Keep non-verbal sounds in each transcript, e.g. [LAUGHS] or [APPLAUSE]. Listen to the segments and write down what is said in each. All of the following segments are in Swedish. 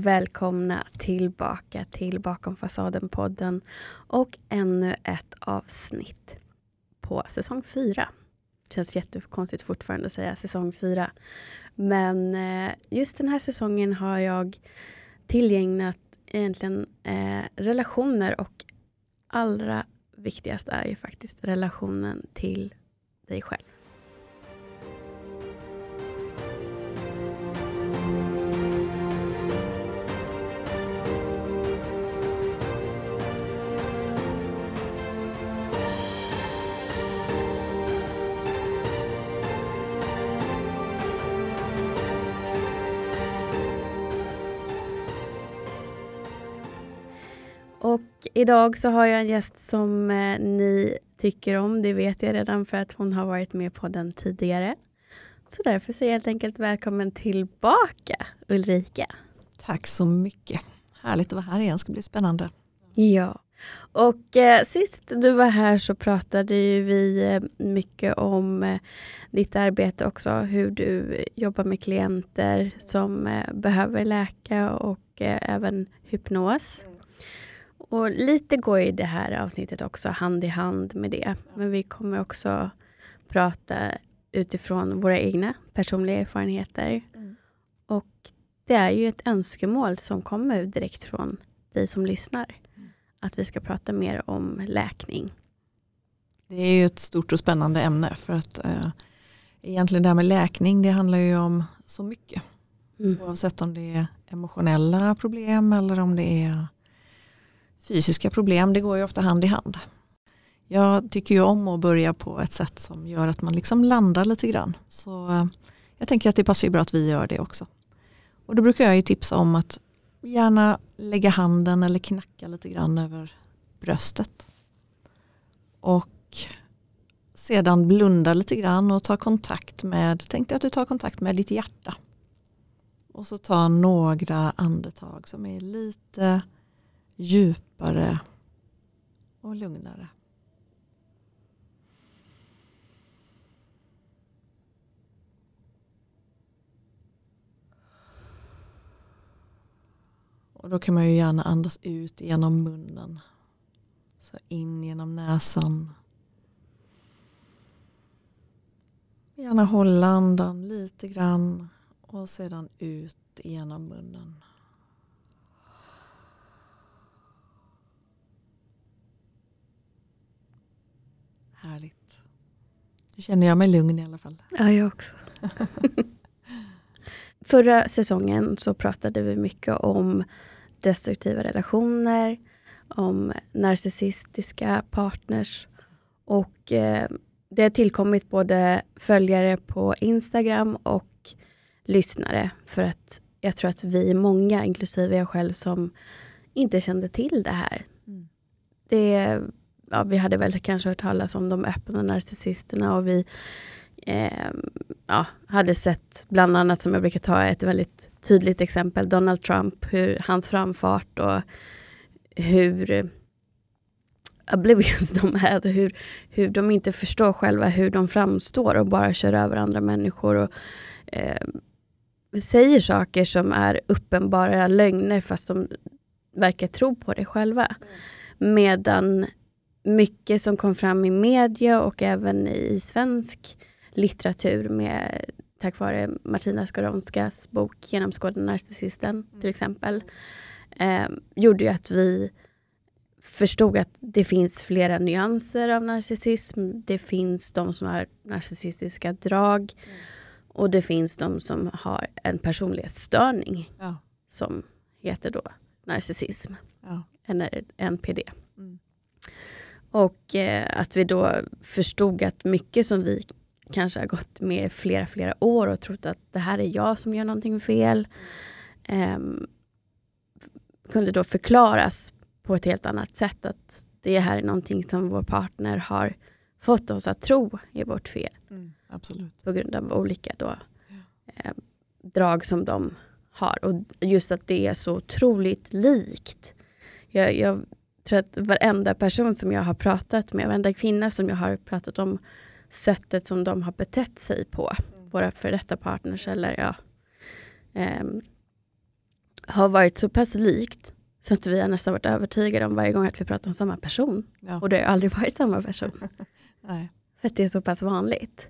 välkomna tillbaka till Bakom fasaden-podden och ännu ett avsnitt på säsong fyra. Det känns jättekonstigt fortfarande att säga säsong fyra. Men eh, just den här säsongen har jag tillägnat egentligen eh, relationer och allra viktigast är ju faktiskt relationen till dig själv. Idag så har jag en gäst som eh, ni tycker om. Det vet jag redan för att hon har varit med på den tidigare. Så därför säger jag helt enkelt välkommen tillbaka Ulrika. Tack så mycket. Härligt att vara här igen, det ska bli spännande. Ja, och eh, sist du var här så pratade ju vi eh, mycket om eh, ditt arbete också, hur du jobbar med klienter som eh, behöver läka och eh, även hypnos. Och lite går ju det här avsnittet också hand i hand med det. Men vi kommer också prata utifrån våra egna personliga erfarenheter. Mm. Och det är ju ett önskemål som kommer direkt från dig som lyssnar. Att vi ska prata mer om läkning. Det är ju ett stort och spännande ämne för att eh, egentligen det här med läkning det handlar ju om så mycket. Mm. Oavsett om det är emotionella problem eller om det är fysiska problem, det går ju ofta hand i hand. Jag tycker ju om att börja på ett sätt som gör att man liksom landar lite grann. Så eh, jag tänker att det passar ju bra att vi gör det också. Och då brukar jag ju tipsa om att gärna lägga handen eller knacka lite grann över bröstet. Och sedan blunda lite grann och ta kontakt med, tänk dig att du tar kontakt med ditt hjärta. Och så ta några andetag som är lite djupa djupare och lugnare. Och då kan man ju gärna andas ut genom munnen. Så in genom näsan. Gärna hålla andan lite grann och sedan ut genom munnen. Härligt. Nu känner jag mig lugn i alla fall. Ja, jag också. [LAUGHS] Förra säsongen så pratade vi mycket om destruktiva relationer, om narcissistiska partners och eh, det har tillkommit både följare på Instagram och lyssnare för att jag tror att vi många, inklusive jag själv, som inte kände till det här. Mm. Det, ja, vi hade väl kanske hört talas om de öppna narcissisterna och vi eh, ja, hade sett bland annat, som jag brukar ta ett väldigt tydligt exempel, Donald Trump, hur hans framfart och hur oblivious de är, alltså hur, hur de inte förstår själva hur de framstår och bara kör över andra människor och eh, säger saker som är uppenbara lögner fast de verkar tro på det själva. Medan mycket som kom fram i media och även i svensk litteratur med, tack vare Martina Skoronskas bok Genomskåda narcissisten till exempel, eh, gjorde ju att vi förstod att det finns flera nyanser av narcissism. Det finns de som har narcissistiska drag och det finns de som har en personlighetsstörning Ja. som heter då narcissism, Ja. eller NPD. Mm. Och eh, att vi då förstod att mycket som vi kanske har gått med flera, flera år och trott att det här är jag som gör någonting fel, ehm, kunde då förklaras på ett helt annat sätt. Att det här är någonting som vår partner har fått oss att tro är vårt fel Mm. Absolut. på grund av olika då, eh, drag som de har. Och just att det är så otroligt likt. Jag, jag tror att varenda person som jag har pratat med, varenda kvinna som jag har pratat om sättet som de har betett sig på, våra för detta partners eller ja, ehm, har varit så pass likt så att vi har nästan varit övertygade om varje gång att vi pratar om samma person. Ja. Och det har aldrig varit samma person. [LAUGHS] För att det är så pass vanligt.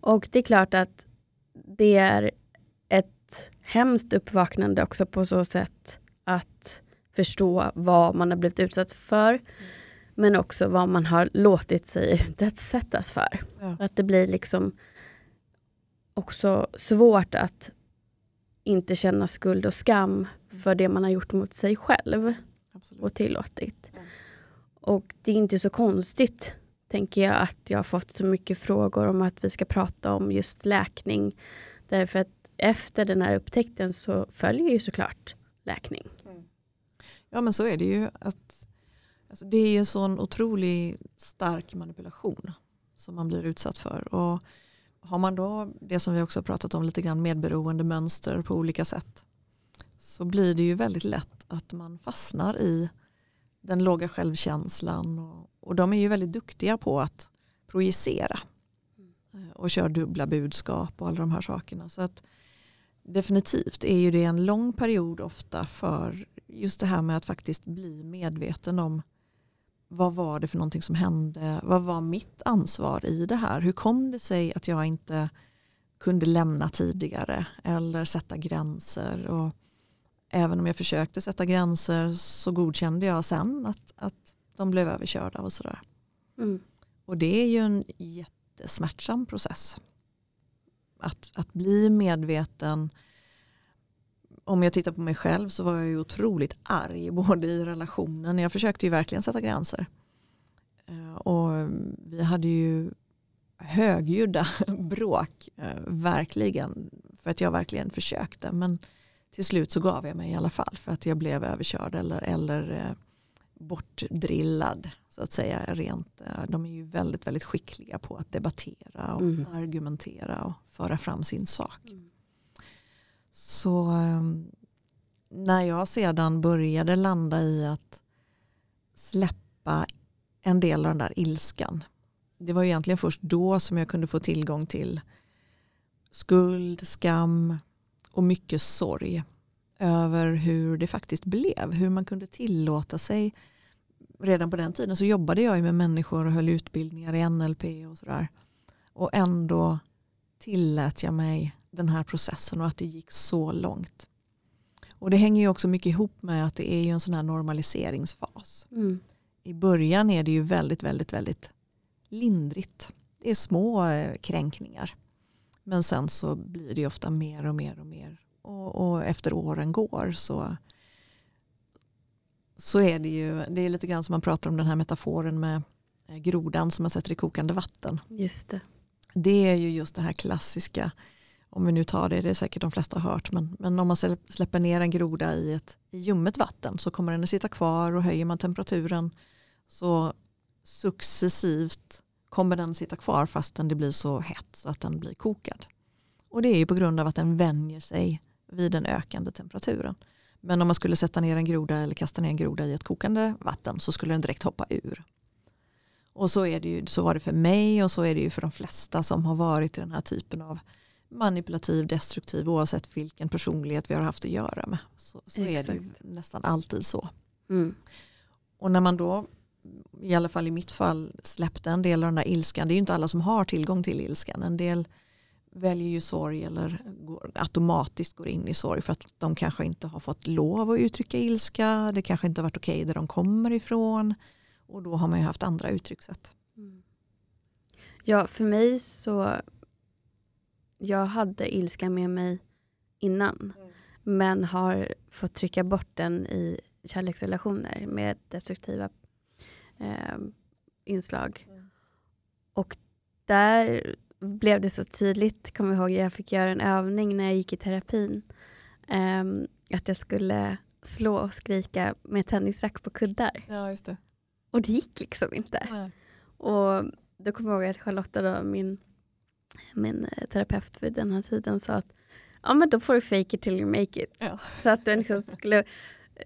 Och det är klart att det är ett hemskt uppvaknande också på så sätt att förstå vad man har blivit utsatt för. Men också vad man har låtit sig utsättas för. Ja. Att det blir liksom också svårt att inte känna skuld och skam för det man har gjort mot sig själv Absolut. och tillåtit. Ja. Och det är inte så konstigt, tänker jag, att jag har fått så mycket frågor om att vi ska prata om just läkning. Därför att efter den här upptäckten så följer ju såklart läkning. Ja men så är det ju. Att, alltså det är ju en sån otroligt stark manipulation som man blir utsatt för. Och har man då det som vi också har pratat om lite grann medberoende mönster på olika sätt så blir det ju väldigt lätt att man fastnar i den låga självkänslan och, och de är ju väldigt duktiga på att projicera och kör dubbla budskap och alla de här sakerna. Så att definitivt är ju det en lång period ofta för just det här med att faktiskt bli medveten om vad var det för någonting som hände? Vad var mitt ansvar i det här? Hur kom det sig att jag inte kunde lämna tidigare eller sätta gränser? Och även om jag försökte sätta gränser så godkände jag sen att, att de blev överkörda och sådär. Mm. Och det är ju en jättesmärtsam process. Att, att bli medveten. Om jag tittar på mig själv så var jag ju otroligt arg [LAUGHS] både i relationen. Jag försökte ju verkligen sätta gränser. Eh, Och vi hade ju högljudda [LAUGHS] bråk, eh, verkligen. För att jag verkligen försökte. Men till slut så gav jag mig i alla fall för att jag blev överkörd eller, eller eh, bortdrillad så att säga. Rent, de är ju väldigt, väldigt skickliga på att debattera och Mm. argumentera och föra fram sin sak. Mm. Så ehm, när jag sedan började landa i att släppa en del av den där ilskan. Det var egentligen först då som jag kunde få tillgång till skuld, skam och mycket sorg över hur det faktiskt blev. Hur man kunde tillåta sig. Redan på den tiden så jobbade jag ju med människor och höll utbildningar i NLP och sådär. Och ändå tillät jag mig den här processen och att det gick så långt. Och det hänger ju också mycket ihop med att det är ju en sån här normaliseringsfas. Mm. I början är det ju väldigt, väldigt, väldigt lindrigt. Det är små eh, kränkningar. Men sen så blir det ofta mer och mer och mer. Och, och efter åren går så, så är det ju, det är lite grann som man pratar om den här metaforen med eh, grodan som man sätter i kokande vatten. Just det. Det är ju just det här klassiska, om vi nu tar det, det är säkert de flesta har hört, men, men om man släpper ner en groda i ett i ljummet vatten så kommer den att sitta kvar och höjer man temperaturen så successivt kommer den sitta kvar fastän det blir så hett så att den blir kokad. Och det är ju på grund av att den vänjer sig vid den ökande temperaturen. Men om man skulle sätta ner en groda eller kasta ner en groda i ett kokande vatten så skulle den direkt hoppa ur. Och så, är det ju, så var det för mig och så är det ju för de flesta som har varit i den här typen av manipulativ, destruktiv oavsett vilken personlighet vi har haft att göra med. Så, så är det nästan alltid så. Mm. Och när man då, i alla fall i mitt fall, släppte en del av den där ilskan, det är ju inte alla som har tillgång till ilskan. En del väljer ju sorg eller går, automatiskt går in i sorg för att de kanske inte har fått lov att uttrycka ilska, det kanske inte har varit okej där de kommer ifrån och då har man ju haft andra uttryckssätt. Mm. Ja, för mig så... Jag hade ilska med mig innan. Men har fått trycka bort den i kärleksrelationer med destruktiva eh, inslag. Mm. Och där blev det så tydligt, kommer jag ihåg, jag fick göra en övning när jag gick i terapin. ehm, att jag skulle slå och skrika med tennisrack på kuddar. Ja, just det. Och det gick liksom inte. Och då kommer jag ihåg att Charlotta, då, min, min eh, terapeut vid den här tiden, sa att ja, men då får du fake it till you make it. Ja. Så att du liksom skulle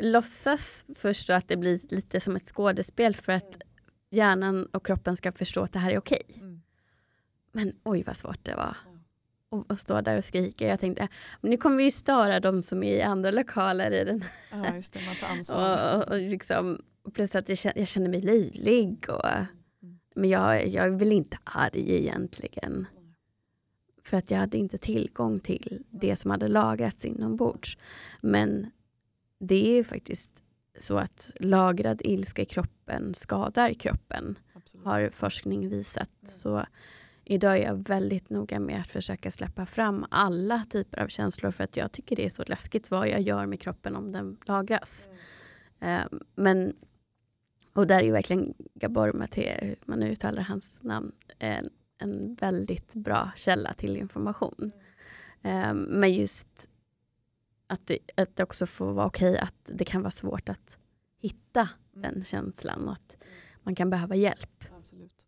låtsas först att det blir lite som ett skådespel för att hjärnan och kroppen ska förstå att det här är okej. Mm. Men oj vad svårt det var. Och, och stå där och skrika. Jag tänkte, nu kommer vi ju störa de som är i andra lokaler i den Ja, just det, man tar [LAUGHS] ansvar. och, och, och liksom, plus att jag kände, jag kände mig löjlig. Och, men jag, jag är väl inte arg egentligen. För att jag hade inte tillgång till det som hade lagrats inombords. Men det är faktiskt så att lagrad ilska i kroppen skadar kroppen, Absolut. har forskning visat. Så idag är jag väldigt noga med att försöka släppa fram alla typer av känslor för att jag tycker det är så läskigt vad jag gör med kroppen om den lagras. Eh, men, och där är ju verkligen Gabor Maté, hur man uttalar hans namn, en, en väldigt bra källa till information. Eh, men just att det, att det också får vara okej att det kan vara svårt att hitta den känslan och att man kan behöva hjälp. Absolut.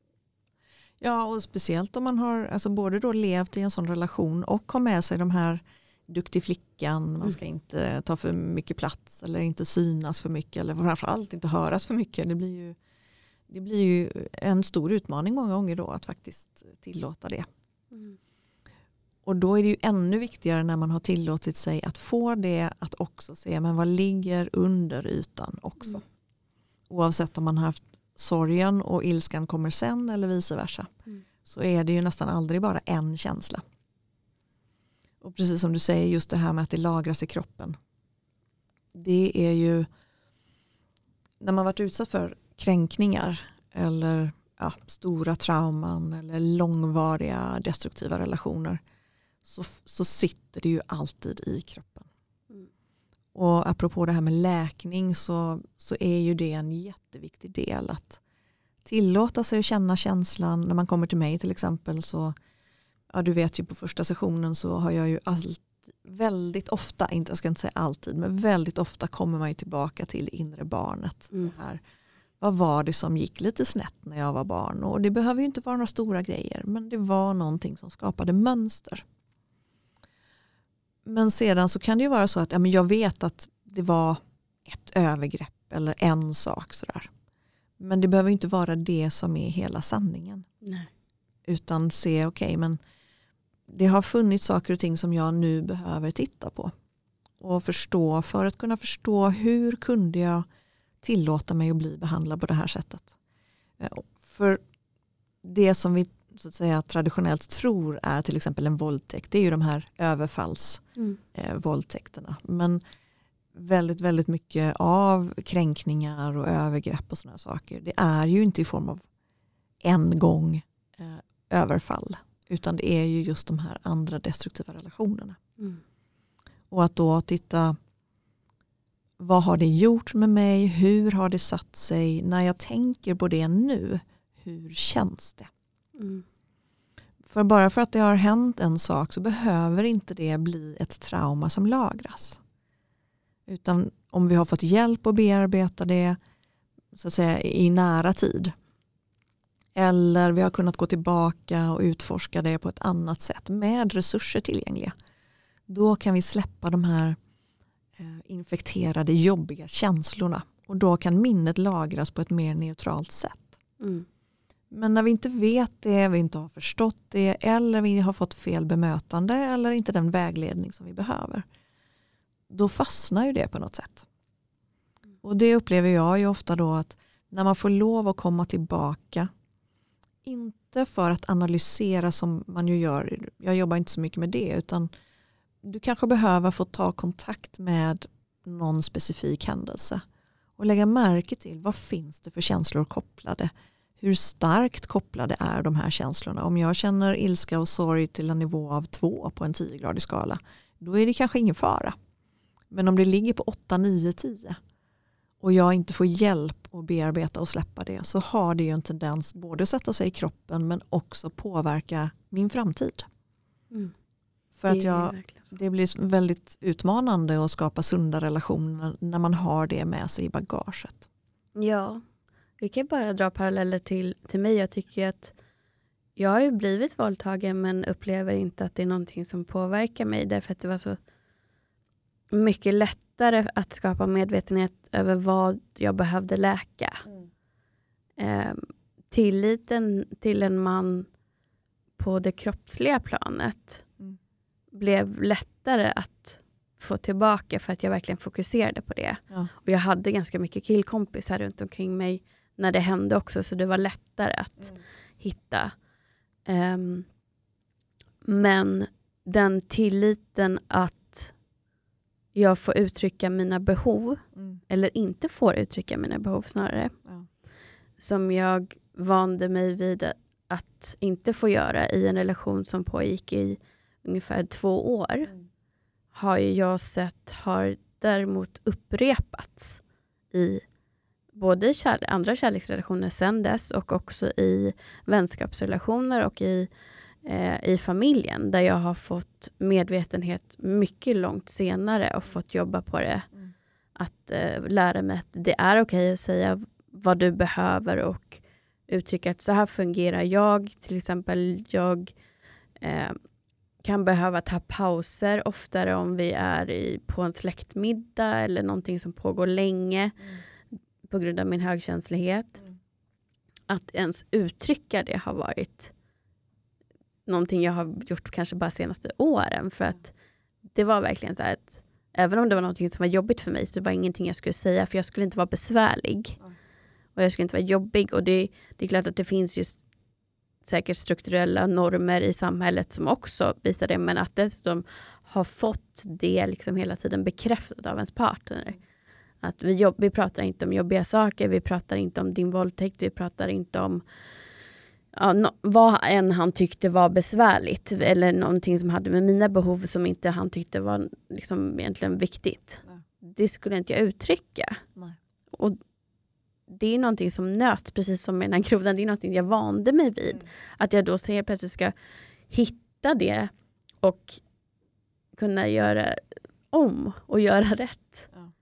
Ja, och speciellt om man har alltså både då levt i en sån relation och har med sig de här duktig flickan, man ska inte ta för mycket plats eller inte synas för mycket eller framförallt inte höras för mycket. Det blir ju, det blir ju en stor utmaning många gånger då att faktiskt tillåta det. Och då är det ju ännu viktigare när man har tillåtit sig att få det att också se men vad ligger under ytan också. Mm. Oavsett om man har haft sorgen och ilskan kommer sen eller vice versa. Mm. Så är det ju nästan aldrig bara en känsla. Och precis som du säger just det här med att det lagras i kroppen. Det är ju när man varit utsatt för kränkningar eller ja, stora trauman eller långvariga destruktiva relationer så, så sitter det ju alltid i kroppen. Mm. Och apropå det här med läkning så, så är ju det en jätteviktig del att tillåta sig att känna känslan. När man kommer till mig till exempel så, ja du vet ju på första sessionen så har jag ju allt, väldigt ofta, inte, jag ska inte säga alltid, men väldigt ofta kommer man ju tillbaka till inre barnet. Mm. Det här, vad var det som gick lite snett när jag var barn? Och det behöver ju inte vara några stora grejer, men det var någonting som skapade mönster. Men sedan så kan det ju vara så att ja, men jag vet att det var ett övergrepp eller en sak sådär. Men det behöver inte vara det som är hela sanningen. Nej. Utan se, okej men det har funnits saker och ting som jag nu behöver titta på. Och förstå, för att kunna förstå hur kunde jag tillåta mig att bli behandlad på det här sättet. Eh, För det som vi så att säga, traditionellt tror är till exempel en våldtäkt, det är ju de här överfalls Mm. eh. Men väldigt, väldigt mycket av kränkningar och övergrepp och sådana saker, det är ju inte i form av en gång eh, överfall, utan det är ju just de här andra destruktiva relationerna. Mm. Och att då titta, vad har det gjort med mig? Hur har det satt sig? När jag tänker på det nu, hur känns det? Mm. För bara för att det har hänt en sak så behöver inte det bli ett trauma som lagras. Utan om vi har fått hjälp att bearbeta det så att säga, i nära tid. Eller vi har kunnat gå tillbaka och utforska det på ett annat sätt med resurser tillgängliga. Då kan vi släppa de här infekterade jobbiga känslorna. Och då kan minnet lagras på ett mer neutralt sätt. Mm. Men när vi inte vet det, vi inte har förstått det eller vi har fått fel bemötande eller inte den vägledning som vi behöver. Då fastnar ju det på något sätt. Och det upplever jag ju ofta då att när man får lov att komma tillbaka, inte för att analysera som man ju gör, jag jobbar inte så mycket med det, utan du kanske behöver få ta kontakt med någon specifik händelse och lägga märke till vad finns det för känslor kopplade hur starkt kopplade är de här känslorna? Om jag känner ilska och sorg till en nivå av två på en 10-gradig skala, då är det kanske ingen fara. Men om det ligger på 8, 9, 10 och jag inte får hjälp att bearbeta och släppa det så har det ju en tendens både att sätta sig i kroppen men också påverka min framtid. Mm. För att Det är jag, det blir väldigt utmanande att skapa sunda relationer när man har det med sig i bagaget. Ja, vi kan bara dra paralleller till, till mig. Jag tycker att jag har ju blivit våldtagen men upplever inte att det är någonting som påverkar mig därför att det var så mycket lättare att skapa medvetenhet över vad jag behövde läka. Eh, tilliten till en man på det kroppsliga planet Mm. Blev lättare att få tillbaka för att jag verkligen fokuserade på det. Ja. Och jag hade ganska mycket killkompisar runt omkring mig när det hände också så det var lättare att Mm. hitta. Ehm, men den tilliten att jag får uttrycka mina behov, Mm. eller inte får uttrycka mina behov snarare, Ja. som jag vande mig vid att inte få göra i en relation som pågick i ungefär två år, Mm. har jag sett har däremot upprepats i både i kärle- andra kärleksrelationer sen dess och också i vänskapsrelationer och i, eh, i familjen där jag har fått medvetenhet mycket långt senare och fått jobba på det. Mm. Att eh, lära mig att det är okej att säga vad du behöver och uttrycka att så här fungerar jag. Till exempel jag eh, kan behöva ta pauser oftare om vi är i, på en släktmiddag eller någonting som pågår länge Mm. på grund av min högkänslighet. Mm. Att ens uttrycka det har varit någonting jag har gjort kanske bara senaste åren. För att det var verkligen så här att även om det var någonting som var jobbigt för mig så det var ingenting jag skulle säga för jag skulle inte vara besvärlig. Nej. Och jag skulle inte vara jobbig. Och det, det är klart att det finns just säkert strukturella normer i samhället som också visar det. Men att dessutom ha fått det liksom hela tiden bekräftat av ens partner. Att vi, jobb, vi pratar inte om jobbiga saker, vi pratar inte om din våldtäkt, vi pratar inte om ja, no, vad än han tyckte var besvärligt eller någonting som hade med mina behov som inte han tyckte var liksom egentligen viktigt. Nej. Det skulle inte jag uttrycka. Nej. Och det är någonting som nöts, precis som med den här grodan, det är någonting jag vande mig vid. Mm. Att jag då helt plötsligt ska hitta det och kunna göra om och göra rätt. Ja.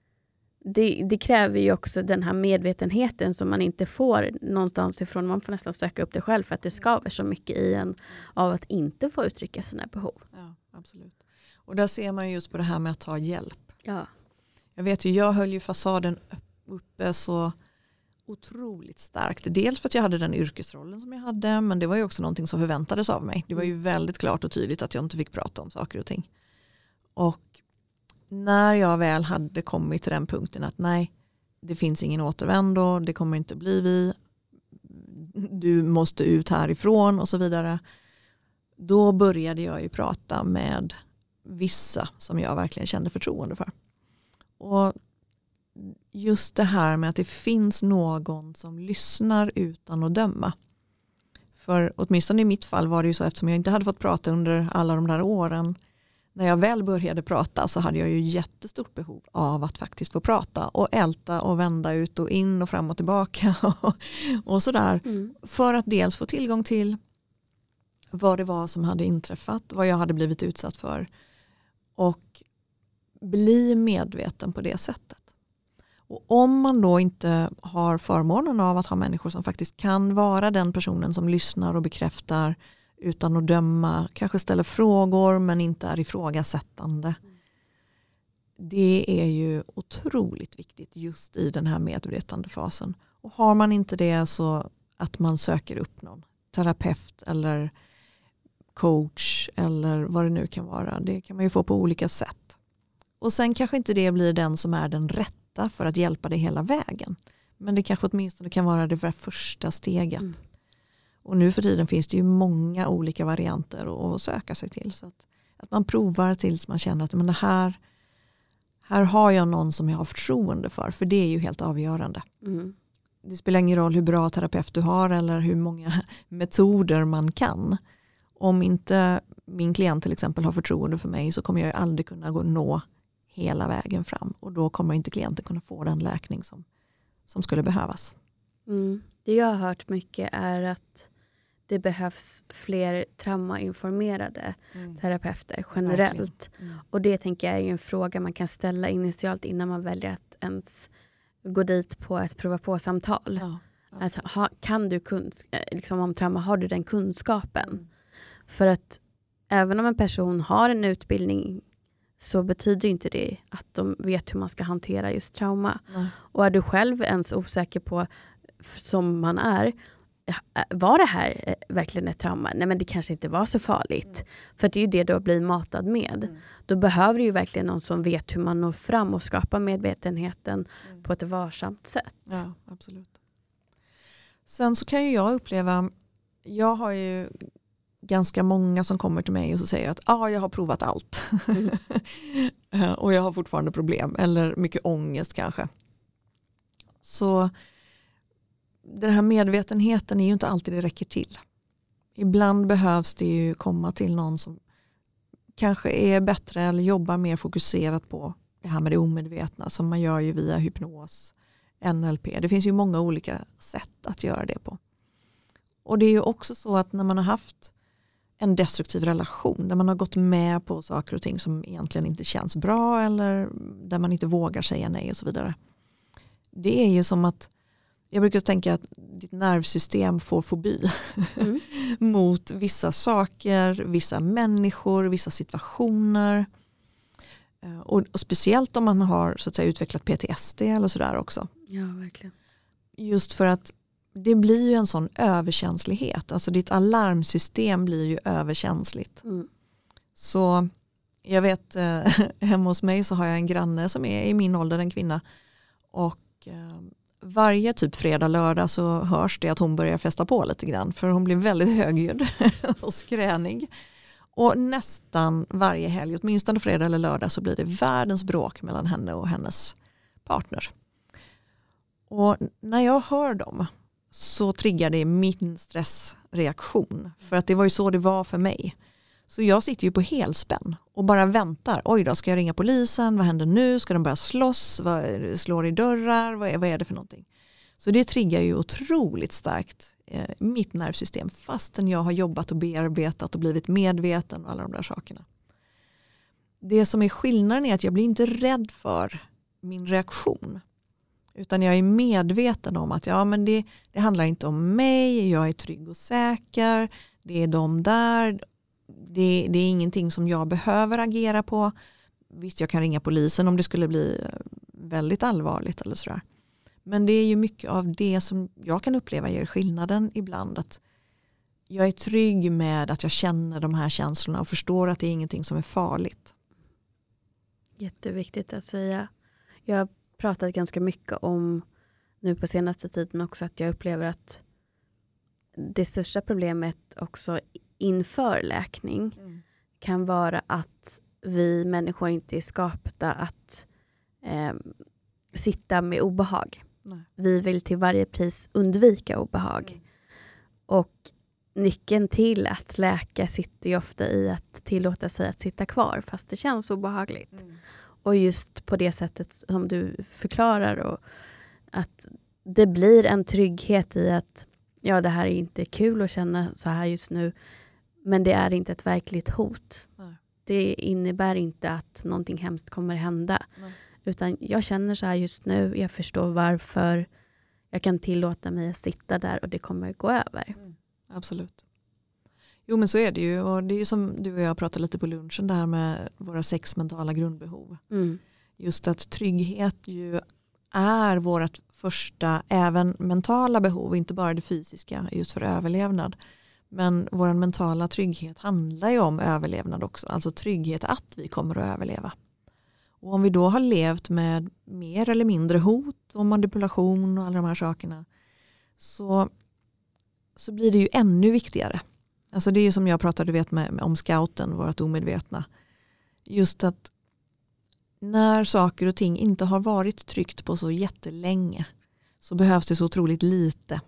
Det, det kräver ju också den här medvetenheten som man inte får någonstans ifrån. Man får nästan söka upp det själv för att det skaver så mycket i en av att inte få uttrycka sina behov. Ja, absolut. Och där ser man just på det här med att ta hjälp. Ja. Jag vet ju, jag höll ju fasaden uppe så otroligt starkt. Dels för att jag hade den yrkesrollen som jag hade, men det var ju också någonting som förväntades av mig. Det var ju väldigt klart och tydligt att jag inte fick prata om saker och ting. Och när jag väl hade kommit till den punkten att nej, det finns ingen återvändo, det kommer inte bli vi, du måste ut härifrån och så vidare. Då började jag ju prata med vissa som jag verkligen kände förtroende för. Och just det här med att det finns någon som lyssnar utan att döma. För åtminstone i mitt fall var det ju så eftersom jag inte hade fått prata under alla de där åren. När jag väl började prata så hade jag ju jättestort behov av att faktiskt få prata och älta och vända ut och in och fram och tillbaka [LAUGHS] och, och sådär. Mm. För att dels få tillgång till vad det var som hade inträffat, vad jag hade blivit utsatt för och bli medveten på det sättet. Och om man då inte har förmånen av att ha människor som faktiskt kan vara den personen som lyssnar och bekräftar utan att döma, kanske ställer frågor men inte är ifrågasättande. Det är ju otroligt viktigt just i den här medvetandefasen. Och har man inte det så att man söker upp någon terapeut eller coach eller vad det nu kan vara. Det kan man ju få på olika sätt. Och sen kanske inte det blir den som är den rätta för att hjälpa dig hela vägen. Men det kanske åtminstone kan vara det första steget. Mm. Och nu för tiden finns det ju många olika varianter att söka sig till. Så att, att man provar tills man känner att men det här, här har jag någon som jag har förtroende för. För det är ju helt avgörande. Mm. Det spelar ingen roll hur bra terapeut du har eller hur många [LAUGHS] metoder man kan. Om inte min klient till exempel har förtroende för mig så kommer jag aldrig kunna gå nå hela vägen fram. Och då kommer inte klienten kunna få den läkning som, som skulle behövas. Mm. Det jag har hört mycket är att det behövs fler traumainformerade terapeuter generellt. Mm. Och det tänker jag är en fråga man kan ställa initialt innan man väljer att ens gå dit på ett prova på-samtal. Ja, Att ha, kan du kunsk- eh, liksom om trauma, har du den kunskapen? Mm. För att även om en person har en utbildning så betyder inte det att de vet hur man ska hantera just trauma. Nej. Och är du själv ens osäker på, som man är, var det här eh, verkligen ett trauma? Nej men det kanske inte var så farligt. Mm. För det är ju det du blivit matad med. Mm. Då behöver du ju verkligen någon som vet hur man når fram och skapar medvetenheten mm. på ett varsamt sätt. Ja, absolut. Sen så kan ju jag uppleva, jag har ju ganska många som kommer till mig och så säger att ah, jag har provat allt. Mm. [LAUGHS] och jag har fortfarande problem eller mycket ångest kanske. Så den här medvetenheten är ju inte alltid det räcker till. Ibland behövs det ju komma till någon som kanske är bättre eller jobbar mer fokuserat på det här med det omedvetna som man gör ju via hypnos, NLP. Det finns ju många olika sätt att göra det på. Och det är ju också så att när man har haft en destruktiv relation där man har gått med på saker och ting som egentligen inte känns bra eller där man inte vågar säga nej och så vidare. Det är ju som att jag brukar tänka att ditt nervsystem får fobi mm. [LAUGHS] mot vissa saker, vissa människor, vissa situationer. Eh, och, och, speciellt om man har så att säga, utvecklat PTSD eller sådär också. Ja, verkligen. Just för att det blir ju en sån överkänslighet. Alltså ditt alarmsystem blir ju överkänsligt. Mm. Så jag vet, eh, [LAUGHS] hemma hos mig så har jag en granne som är i min ålder, en kvinna. Och eh, varje typ fredag, lördag så hörs det att hon börjar festa på lite grann. För hon blir väldigt högljudd [LAUGHS] och skränig. Och nästan varje helg, åtminstone fredag eller lördag, så blir det världens bråk mellan henne och hennes partner. Och när jag hör dem så triggar det min stressreaktion. För att det var ju så det var för mig. Så jag sitter ju på helspänn och bara väntar. Oj då, ska jag ringa polisen? Vad händer nu? Ska de börja slåss? Vad, slår i dörrar? Vad är, vad är det för någonting? Så det triggar ju otroligt starkt eh, mitt nervsystem fastän jag har jobbat och bearbetat och blivit medveten och alla de där sakerna. Det som är skillnaden är att jag blir inte rädd för min reaktion. Utan jag är medveten om att ja, men det, det handlar inte om mig, jag är trygg och säker, det är de där det, det, är ingenting som jag behöver agera på. Visst, jag kan ringa polisen om det skulle bli eh, väldigt allvarligt eller sådär. Men det är ju mycket av det som jag kan uppleva ger skillnaden ibland. Att jag är trygg med att jag känner de här känslorna och förstår att det är ingenting som är farligt. Jätteviktigt att säga. Jag pratat ganska mycket om nu på senaste tiden också att jag upplever att det största problemet också inför läkning mm. kan vara att vi människor inte är skapta att eh, sitta med obehag. Nej. Vi vill till varje pris undvika obehag. Mm. Och nyckeln till att läka sitter ju ofta i att tillåta sig att sitta kvar fast det känns obehagligt. Mm. Och just på det sättet som du förklarar och att det blir en trygghet i att ja, det här är inte kul att känna så här just nu. Men det är inte ett verkligt hot. Nej. Det innebär inte att någonting hemskt kommer hända. Nej. Utan jag känner så här just nu, jag förstår varför. Jag kan tillåta mig att sitta där och det kommer gå över. Mm. Absolut. Jo men så är det ju och det är ju som du och jag pratade lite på lunchen där med våra sex mentala grundbehov. Mm. Just att trygghet ju är vårt första, även mentala behov, inte bara det fysiska, just för överlevnad. Men vår mentala trygghet handlar ju om överlevnad också, alltså trygghet att vi kommer att överleva. Och om vi då har levt med mer eller mindre hot och manipulation och alla de här sakerna så, så blir det ju ännu viktigare. Alltså det är ju som jag pratade vet, med, med, om scouten, vårt omedvetna. Just att när saker och ting inte har varit tryggt på så jättelänge så behövs det så otroligt lite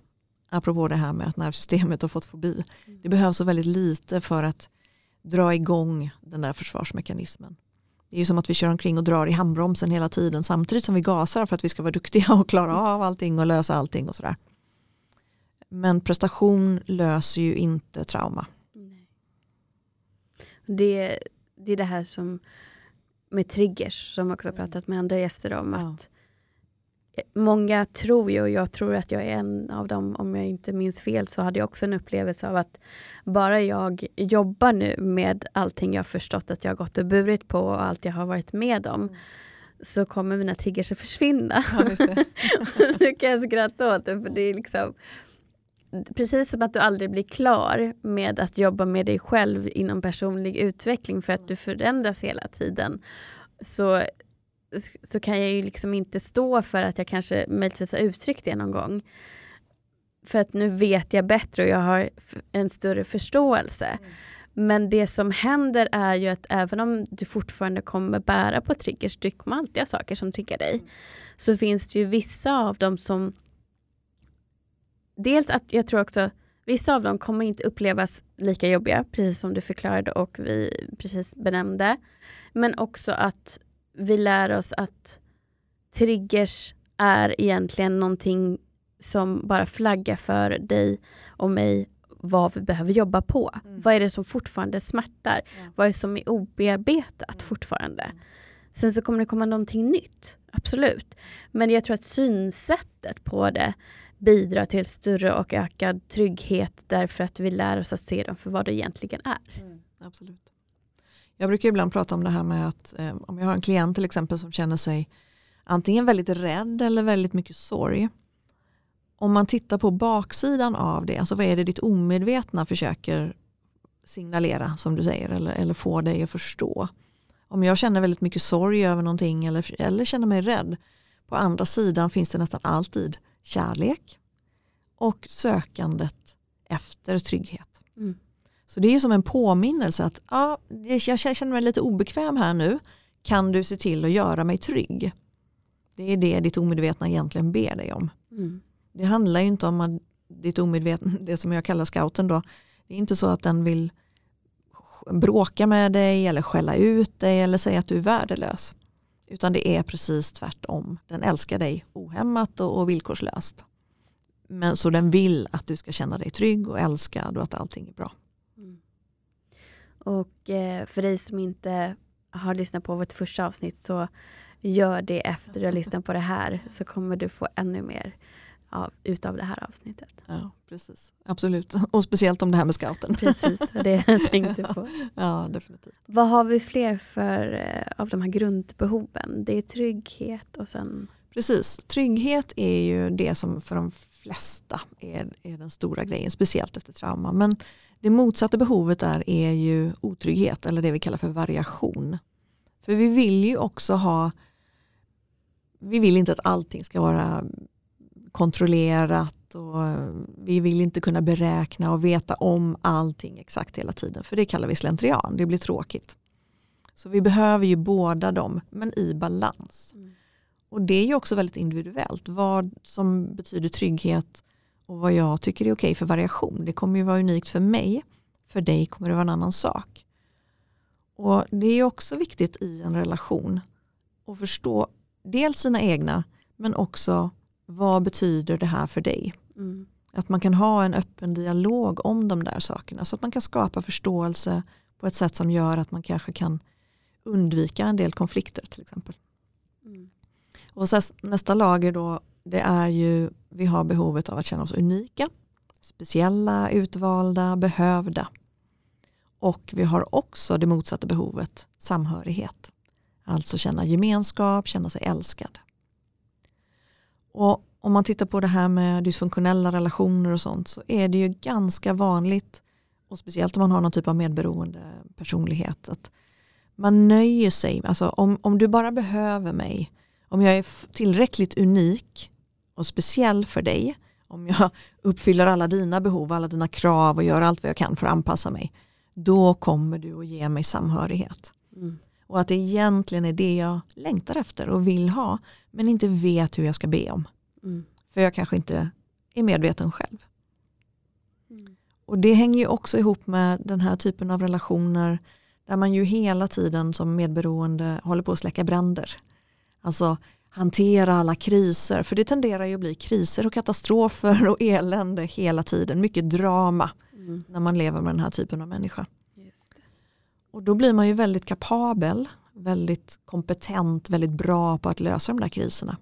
apropå det här med att nervsystemet har fått fobi. Mm. Det behövs så väldigt lite för att dra igång den där försvarsmekanismen. Det är ju som att vi kör omkring och drar i handbromsen hela tiden samtidigt som vi gasar för att vi ska vara duktiga och klara av allting och lösa allting och sådär. Men prestation löser ju inte trauma. Det, det är det här som med triggers som jag också mm. pratat med andra gäster om. Ja. att många tror ju, och jag tror att jag är en av dem, om jag inte minns fel, så hade jag också en upplevelse av att bara jag jobbar nu med allting jag förstått att jag gått och burit på och allt jag har varit med om, mm. så kommer mina triggers att försvinna. Ja, [LAUGHS] nu kan jag skratta åt det, för det är liksom precis som att du aldrig blir klar med att jobba med dig själv inom personlig utveckling för att du förändras hela tiden. Så, så kan jag ju liksom inte stå för att jag kanske möjligtvis har uttryckt det någon gång. För att nu vet jag bättre och jag har en större förståelse. Mm. Men det som händer är ju att även om du fortfarande kommer bära på triggers, du kommer alltid ha saker som triggar dig. Mm. Så finns det ju vissa av dem som dels att jag tror också vissa av dem kommer inte upplevas lika jobbiga, precis som du förklarade och vi precis benämnde. Men också att vi lär oss att triggers är egentligen någonting som bara flaggar för dig och mig vad vi behöver jobba på. Mm. Vad är det som fortfarande smärtar? Ja. Vad är det som är obearbetat mm. fortfarande? Mm. Sen så kommer det komma någonting nytt, absolut. Men jag tror att synsättet på det bidrar till större och ökad trygghet därför att vi lär oss att se dem för vad det egentligen är. Mm, absolut. Jag brukar ibland prata om det här med att eh, om jag har en klient till exempel som känner sig antingen väldigt rädd eller väldigt mycket sorg. Om man tittar på baksidan av det, alltså vad är det ditt omedvetna försöker signalera som du säger eller, eller få dig att förstå. Om jag känner väldigt mycket sorg över någonting eller, eller känner mig rädd, på andra sidan finns det nästan alltid kärlek och sökandet efter trygghet. Mm. Så det är som en påminnelse att ja, jag känner mig lite obekväm här nu. Kan du se till att göra mig trygg? Det är det ditt omedvetna egentligen ber dig om. Mm. Det handlar ju inte om att ditt omedvetna, det som jag kallar scouten då, det är inte så att den vill bråka med dig eller skälla ut dig eller säga att du är värdelös. Utan det är precis tvärtom. Den älskar dig ohämmat och, villkorslöst. Men så den vill att du ska känna dig trygg och älskad och att allting är bra. Mm. Och eh, för dig som inte har lyssnat på vårt första avsnitt så gör det efter du har lyssnat på det här så kommer du få ännu mer av, utav det här avsnittet. Ja, precis. Absolut. [LAUGHS] Och speciellt om det här med scouten. Precis, det [LAUGHS] var det jag tänkte på. ja, definitivt. Vad har vi fler för eh, av de här grundbehoven? Det är trygghet och sen? Precis, trygghet är ju det som för de flesta är, är den stora grejen, speciellt efter trauma. Men det motsatta behovet där är ju otrygghet eller det vi kallar för variation. För vi vill ju också ha, vi vill inte att allting ska vara kontrollerat och vi vill inte kunna beräkna och veta om allting exakt hela tiden. För det kallar vi slentrian, det blir tråkigt. Så vi behöver ju båda dem, men i balans. Mm. Och det är ju också väldigt individuellt. Vad som betyder trygghet och vad jag tycker är okej för variation. Det kommer ju vara unikt för mig. För dig kommer det vara en annan sak. Och Det är också viktigt i en relation att förstå dels sina egna men också vad betyder det här för dig? Mm. Att man kan ha en öppen dialog om de där sakerna så att man kan skapa förståelse på ett sätt som gör att man kanske kan undvika en del konflikter till exempel. Mm. Och så nästa lager då det är ju vi har behovet av att känna oss unika, speciella, utvalda, behövda. Och vi har också det motsatta behovet, samhörighet. Alltså känna gemenskap, känna sig älskad. Och om man tittar på det här med dysfunktionella relationer och sånt så är det ju ganska vanligt och speciellt om man har någon typ av medberoende personlighet att man nöjer sig, alltså om, om du bara behöver mig, om jag är tillräckligt unik och speciell för dig, om jag [LAUGHS] uppfyller alla dina behov, alla dina krav och gör allt vad jag kan för att anpassa mig, då kommer du att ge mig samhörighet. Mm. Och att det egentligen är det jag längtar efter och vill ha men inte vet hur jag ska be om. Mm. För jag kanske inte är medveten själv. Mm. Och det hänger ju också ihop med den här typen av relationer där man ju hela tiden som medberoende håller på att släcka bränder. Alltså hantera alla kriser, för det tenderar ju att bli kriser och katastrofer och [LAUGHS] elände hela tiden. Mycket drama mm. när man lever med den här typen av människa. Och då blir man ju väldigt kapabel, väldigt kompetent, väldigt bra på att lösa de där kriserna.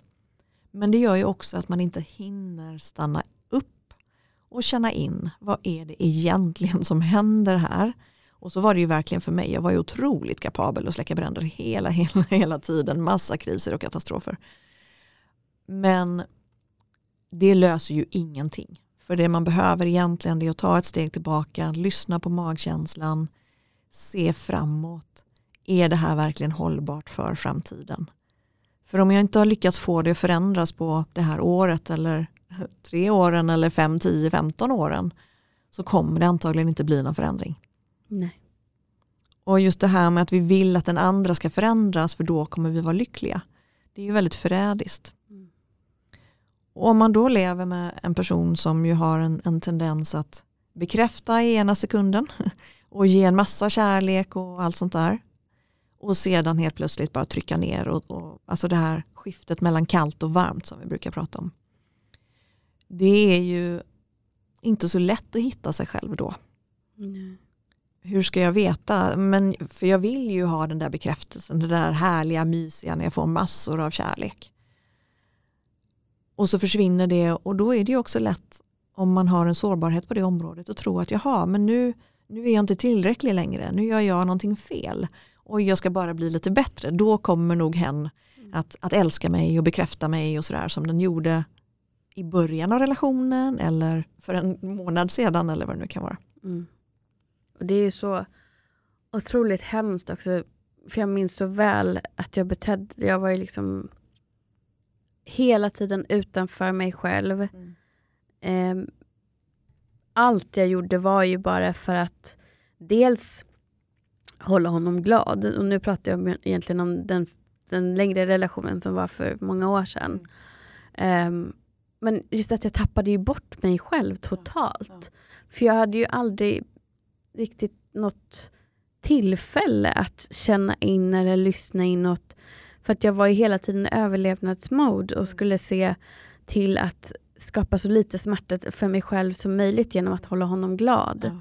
Men det gör ju också att man inte hinner stanna upp och känna in vad är det egentligen som händer här. Och så var det ju verkligen för mig. Jag var ju otroligt kapabel att släcka bränder hela, hela, [LAUGHS] hela tiden. Massa kriser och katastrofer. Men det löser ju ingenting. För det man behöver egentligen är att ta ett steg tillbaka, lyssna på magkänslan, se framåt. Är det här verkligen hållbart för framtiden? För om jag inte har lyckats få det att förändras på det här året eller tre åren eller fem, tio, femton åren så kommer det antagligen inte bli någon förändring. Nej. Och just det här med att vi vill att den andra ska förändras för då kommer vi vara lyckliga. Det är ju väldigt förrädiskt. Mm. Och om man då lever med en person som ju har en, en tendens att bekräfta i ena sekunden och ge en massa kärlek och allt sånt där. Och sedan helt plötsligt bara trycka ner och, och alltså det här skiftet mellan kallt och varmt som vi brukar prata om. Det är ju inte så lätt att hitta sig själv då. Nej. Hur ska jag veta? Men, för jag vill ju ha den där bekräftelsen, det där härliga, mysiga när jag får massor av kärlek. Och så försvinner det och då är det ju också lätt om man har en sårbarhet på det området och tro att jaha, men nu, nu är jag inte tillräcklig längre, nu gör jag någonting fel och jag ska bara bli lite bättre. Då kommer nog hen att, att älska mig och bekräfta mig och sådär som den gjorde i början av relationen eller för en månad sedan eller vad det nu kan vara. Mm. Och det är ju så otroligt hemskt också. För jag minns så väl att jag betedde, jag var ju liksom hela tiden utanför mig själv. Mm. Eh, allt jag gjorde var ju bara för att dels hålla honom glad. Och nu pratar jag om, egentligen om den, den längre relationen som var för många år sedan. Eh, men just att jag tappade ju bort mig själv totalt. Ja, För jag hade ju aldrig riktigt något tillfälle att känna in eller lyssna inåt. För att jag var ju hela tiden i överlevnadsmode och skulle se till att skapa så lite smärta för mig själv som möjligt genom att hålla honom glad. Ja.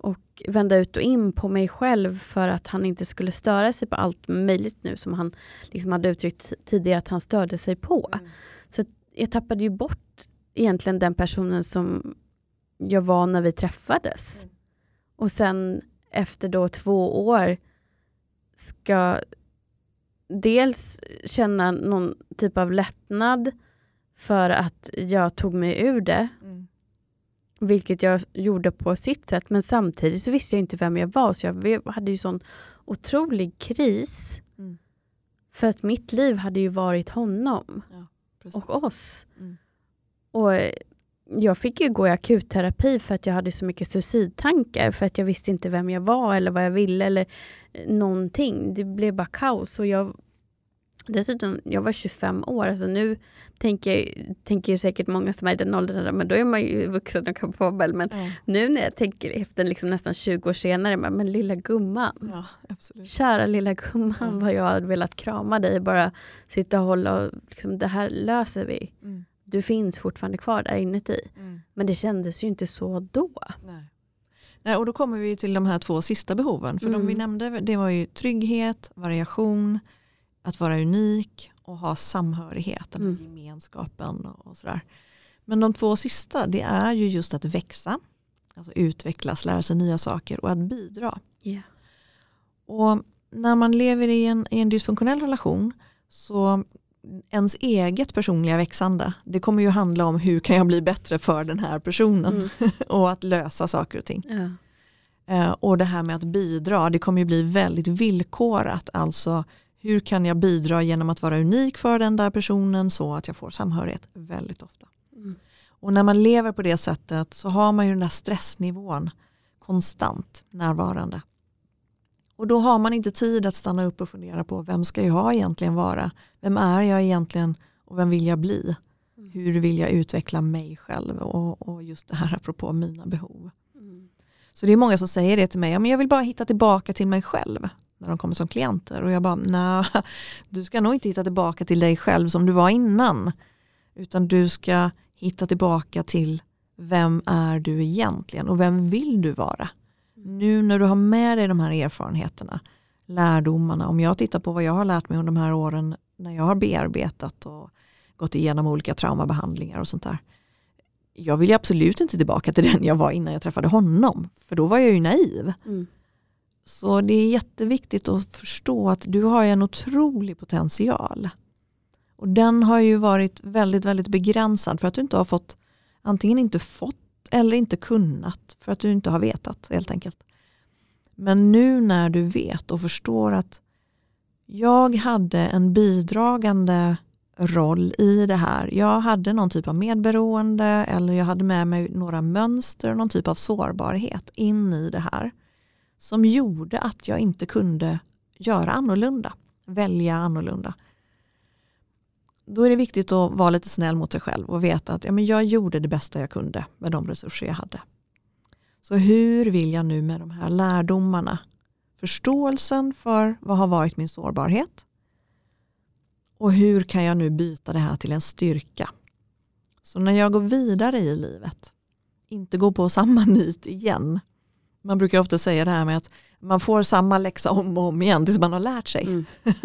Och vända ut och in på mig själv för att han inte skulle störa sig på allt möjligt nu som han liksom hade uttryckt tidigare att han störde sig på. Mm. Så jag tappade ju bort egentligen den personen som jag var när vi träffades. Mm. Och sen efter då två år ska dels känna någon typ av lättnad för att jag tog mig ur det, Mm. vilket jag gjorde på sitt sätt. Men samtidigt så visste jag inte vem jag var, så jag hade ju sån otrolig kris. Mm. För att mitt liv hade ju varit honom Precis. och oss. Mm. Och eh, jag fick ju gå i akutterapi för att jag hade så mycket suicidtankar för att jag visste inte vem jag var eller vad jag ville eller eh, någonting. Det blev bara kaos och jag Dessutom, jag var 25 år, alltså nu tänker, tänker ju säkert många som är i den åldern, men då är man ju vuxen och kapabel. Men Ja. nu när jag tänker efter liksom nästan 20 år senare, men, men lilla gumman. ja, absolut. Kära lilla gumman Mm. vad jag hade velat krama dig, bara sitta och hålla och liksom, det här löser vi. Mm. Du finns fortfarande kvar där inuti. Mm. Men det kändes ju inte så då. Nej. Nej, och då kommer vi till de här två sista behoven. För de Mm. vi nämnde det var ju trygghet, variation, att vara unik och ha samhörighet, den här Mm. gemenskapen och sådär. Men de två sista det är ju just att växa, alltså utvecklas, lära sig nya saker och att bidra. Ja. Och när man lever i en, i en dysfunktionell relation så ens eget personliga växande det kommer ju handla om hur kan jag bli bättre för den här personen Mm. [LAUGHS] och att lösa saker och ting. Ja. Eh, och det här med att bidra, det kommer ju bli väldigt villkorat. Alltså hur kan jag bidra genom att vara unik för den där personen så att jag får samhörighet väldigt ofta. Mm. Och när man lever på det sättet så har man ju den där stressnivån konstant närvarande. Och då har man inte tid att stanna upp och fundera på vem ska jag egentligen vara? Vem är jag egentligen och vem vill jag bli? Mm. Hur vill jag utveckla mig själv och, och just det här apropå mina behov. Mm. Så det är många som säger det till mig, ja, men jag vill bara hitta tillbaka till mig själv när de kommer som klienter. Och jag bara, nej, [LAUGHS] du ska nog inte hitta tillbaka till dig själv som du var innan. Utan du ska hitta tillbaka till vem är du egentligen och vem vill du vara? Nu när du har med dig de här erfarenheterna, lärdomarna, om jag tittar på vad jag har lärt mig under de här åren när jag har bearbetat och gått igenom olika traumabehandlingar och sånt där. Jag vill ju absolut inte tillbaka till den jag var innan jag träffade honom, för då var jag ju naiv. Mm. Så det är jätteviktigt att förstå att du har en otrolig potential. Och den har ju varit väldigt, väldigt begränsad för att du inte har fått antingen inte fått eller inte kunnat för att du inte har vetat helt enkelt. Men nu när du vet och förstår att jag hade en bidragande roll i det här. Jag hade någon typ av medberoende eller jag hade med mig några mönster, någon typ av sårbarhet in i det här som gjorde att jag inte kunde göra annorlunda, välja annorlunda. Då är det viktigt att vara lite snäll mot sig själv och veta att ja, men jag gjorde det bästa jag kunde med de resurser jag hade. Så hur vill jag nu med de här lärdomarna, förståelsen för vad har varit min sårbarhet och hur kan jag nu byta det här till en styrka. Så när jag går vidare i livet, inte gå på samma nit igen. Man brukar ofta säga det här med att man får samma läxa om och om igen tills man har lärt sig. Mm. [LAUGHS]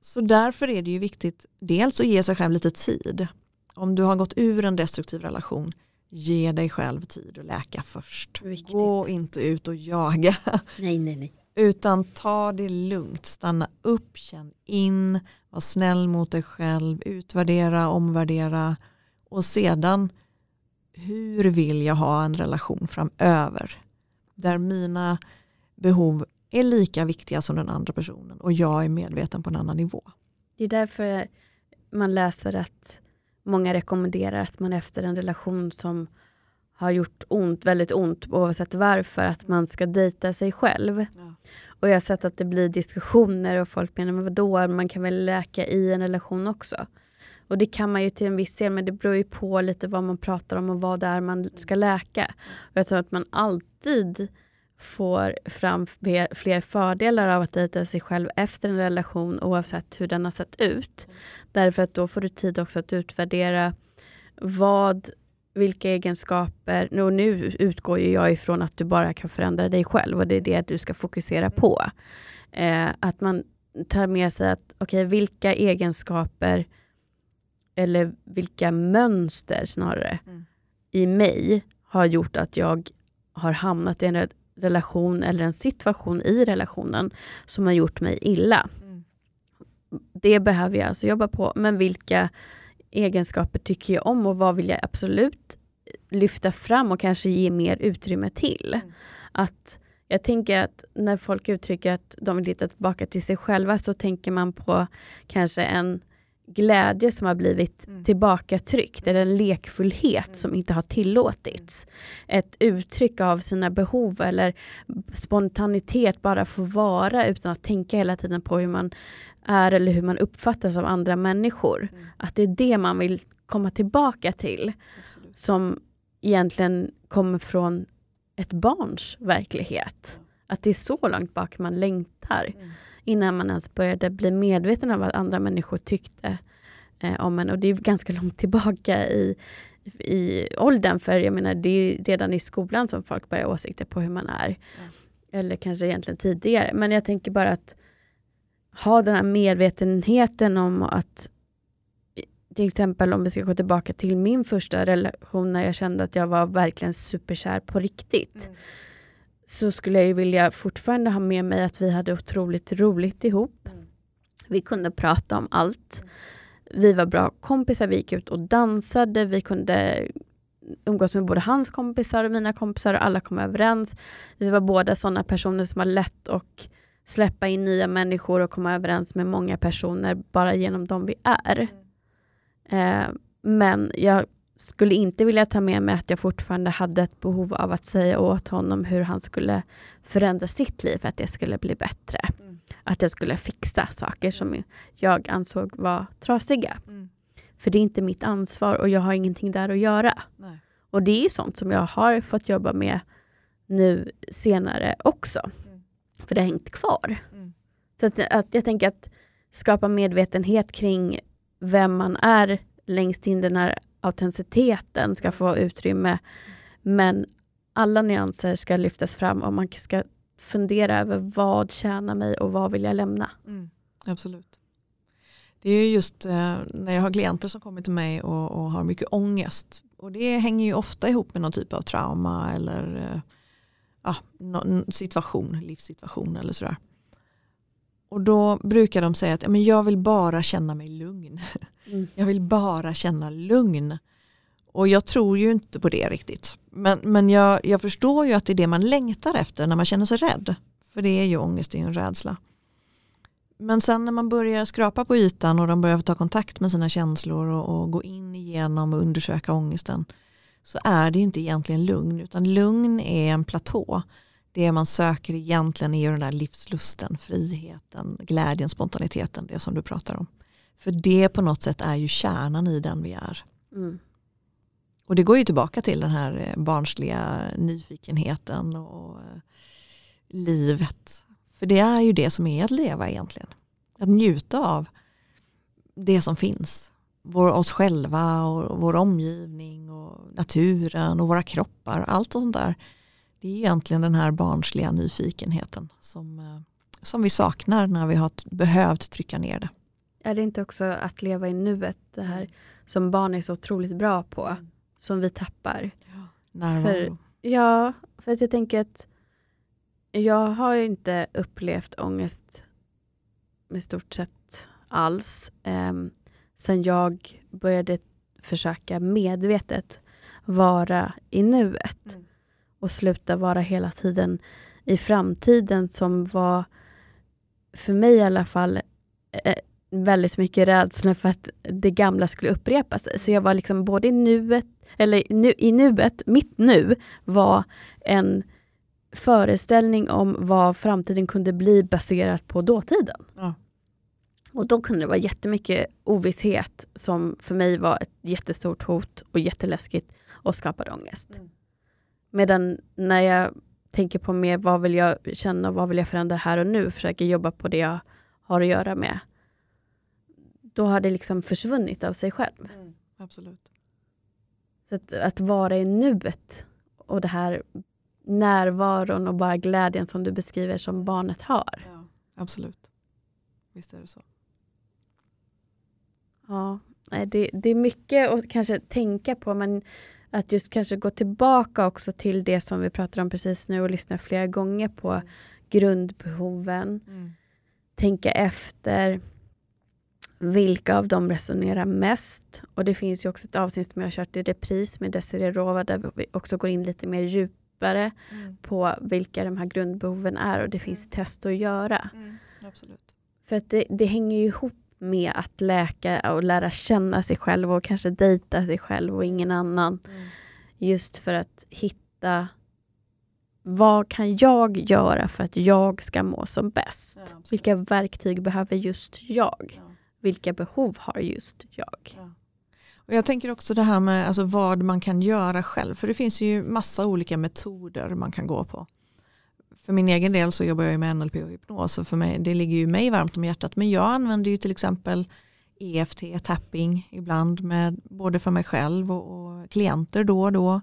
Så därför är det ju viktigt dels att ge sig själv lite tid. Om du har gått ur en destruktiv relation, ge dig själv tid att läka först. Viktigt. Gå inte ut och jaga. [LAUGHS] Nej, nej, nej. Utan ta det lugnt, stanna upp, känn in, var snäll mot dig själv, utvärdera, omvärdera och sedan hur vill jag ha en relation framöver? Där mina behov är lika viktiga som den andra personen och jag är medveten på en annan nivå. Det är därför man läser att många rekommenderar att man efter en relation som har gjort ont, väldigt ont oavsett varför, att man ska dejta sig själv. Ja. Och jag har sett att det blir diskussioner och folk menar, men vadå, man kan väl läka i en relation också. Och det kan man ju till en viss del, men det beror ju på lite vad man pratar om och vad det är man ska läka. Och jag tror att man alltid får fram fler, fördelar av att dejta sig själv efter en relation oavsett hur den har sett ut. Därför att då får du tid också att utvärdera vad vilka egenskaper, och nu utgår jag ifrån att du bara kan förändra dig själv och det är det du ska fokusera på. Eh, att man tar med sig att, okej, okay, vilka egenskaper eller vilka mönster snarare mm. i mig har gjort att jag har hamnat i en relation eller en situation i relationen som har gjort mig illa. Mm. Det behöver jag alltså jobba på, men vilka egenskaper tycker jag om och vad vill jag absolut lyfta fram och kanske ge mer utrymme till. Mm. Att jag tänker att när folk uttrycker att de vill hitta tillbaka till sig själva så tänker man på kanske en glädje som har blivit mm. tillbakatryckt eller en lekfullhet mm. som inte har tillåtits. Mm. Ett uttryck av sina behov eller spontanitet bara få vara utan att tänka hela tiden på hur man är eller hur man uppfattas av andra människor. Mm. Att det är det man vill komma tillbaka till. Absolut. Som egentligen kommer från ett barns verklighet. Att det är så långt bak man längtar. Mm. Innan man ens började bli medveten om vad andra människor tyckte eh, om en. Och det är ganska långt tillbaka i, i åldern. För jag menar, det är redan i skolan som folk börjar åsikter på hur man är. Mm. Eller kanske egentligen tidigare. Men jag tänker bara att ha den här medvetenheten om att till exempel om vi ska gå tillbaka till min första relation när jag kände att jag var verkligen superkär på riktigt. Mm. Så skulle jag ju vilja fortfarande ha med mig att vi hade otroligt roligt ihop. Mm. Vi kunde prata om allt. Vi var bra kompisar, vi gick ut och dansade, vi kunde umgås med både hans kompisar och mina kompisar och alla kom överens. Vi var båda sådana personer som var lätt att släppa in nya människor och komma överens med många personer bara genom de vi är. Mm. Eh, men jag skulle inte vilja ta med mig att jag fortfarande hade ett behov av att säga åt honom hur han skulle förändra sitt liv för att det skulle bli bättre. Mm. Att jag skulle fixa saker som jag ansåg var trasiga. Mm. För det är inte mitt ansvar och jag har ingenting där att göra. Nej. Och det är sånt som jag har fått jobba med nu senare också. Mm. För det har hängt kvar. Mm. Så att, att jag tänker att skapa medvetenhet kring vem man är längst in den här autenticiteten ska få utrymme. Men alla nyanser ska lyftas fram och man ska fundera över vad tjänar mig och vad vill jag lämna. Mm, absolut. Det är just eh, när jag har klienter som kommer till mig och, och, har mycket ångest. Och det hänger ju ofta ihop med någon typ av trauma eller eh, ja, någon situation, livssituation eller sådär. Och då brukar de säga att ja, jag vill bara känna mig lugn. [LAUGHS] Mm. Jag vill bara känna lugn. Och jag tror ju inte på det riktigt. Men, men jag, jag förstår ju att det är det man längtar efter när man känner sig rädd. För det är ju ångest, det är ju en rädsla. Men sen när man börjar skrapa på ytan och de börjar ta kontakt med sina känslor och, och gå in igenom och undersöka ångesten så är det ju inte egentligen lugn utan lugn är en platå. Det man söker egentligen är ju den där livslusten, friheten, glädjen, spontaniteten, det som du pratar om. För det på något sätt är ju kärnan i den vi är. Mm. Och det går ju tillbaka till den här eh, barnsliga nyfikenheten och eh, livet. För det är ju det som är att leva egentligen. Att njuta av det som finns. Vår, oss själva och vår omgivning och naturen och våra kroppar. Allt och sånt där. Det är egentligen den här barnsliga nyfikenheten som, eh, som vi saknar när vi har behövt trycka ner det. Är det inte också att leva i nuet, det här som barn är så otroligt bra på, mm. som vi tappar? Ja, närvaro. För, ja, för att jag tänker att jag har inte upplevt ångest i stort sett alls eh, sen jag började försöka medvetet vara i nuet mm. och sluta vara hela tiden i framtiden som var för mig i alla fall eh, väldigt mycket rädsla för att det gamla skulle upprepa sig. Så jag var liksom både i nuet, eller nu, i nuet, mitt nu var en föreställning om vad framtiden kunde bli baserat på dåtiden. Ja. Och då kunde det vara jättemycket ovisshet som för mig var ett jättestort hot och jätteläskigt och skapade ångest. Mm. Medan när jag tänker på mer vad vill jag känna och vad vill jag förändra här och nu, försöker jobba på det jag har att göra med. Då har det liksom försvunnit av sig själv. Mm, absolut. Så att, att vara i nuet och det här närvaron och bara glädjen som du beskriver som barnet har. Ja, absolut. Visst är det så. Ja, det, det är mycket att kanske tänka på men att just kanske gå tillbaka också till det som vi pratar om precis nu och lyssna flera gånger på mm. grundbehoven. Mm. Tänka efter vilka av dem resonerar mest. Och det finns ju också ett avsnitt som jag har kört i repris med Desiree Rova där vi också går in lite mer djupare mm. på vilka de här grundbehoven är och det finns mm. test att göra. Mm, absolut. För att det, det hänger ju ihop med att läka och lära känna sig själv och kanske dejta sig själv och ingen annan. Mm. Just för att hitta vad kan jag göra för att jag ska må som bäst? Ja, Vilka verktyg behöver just jag? Ja. Vilka behov har just jag? Ja. Och jag tänker också det här med alltså vad man kan göra själv. För det finns ju massa olika metoder man kan gå på för min egen del så jobbar jag med NLP och hypnos och för mig, det ligger ju mig varmt om hjärtat. Men jag använder ju till exempel EFT, tapping ibland med både för mig själv och, och klienter då och då.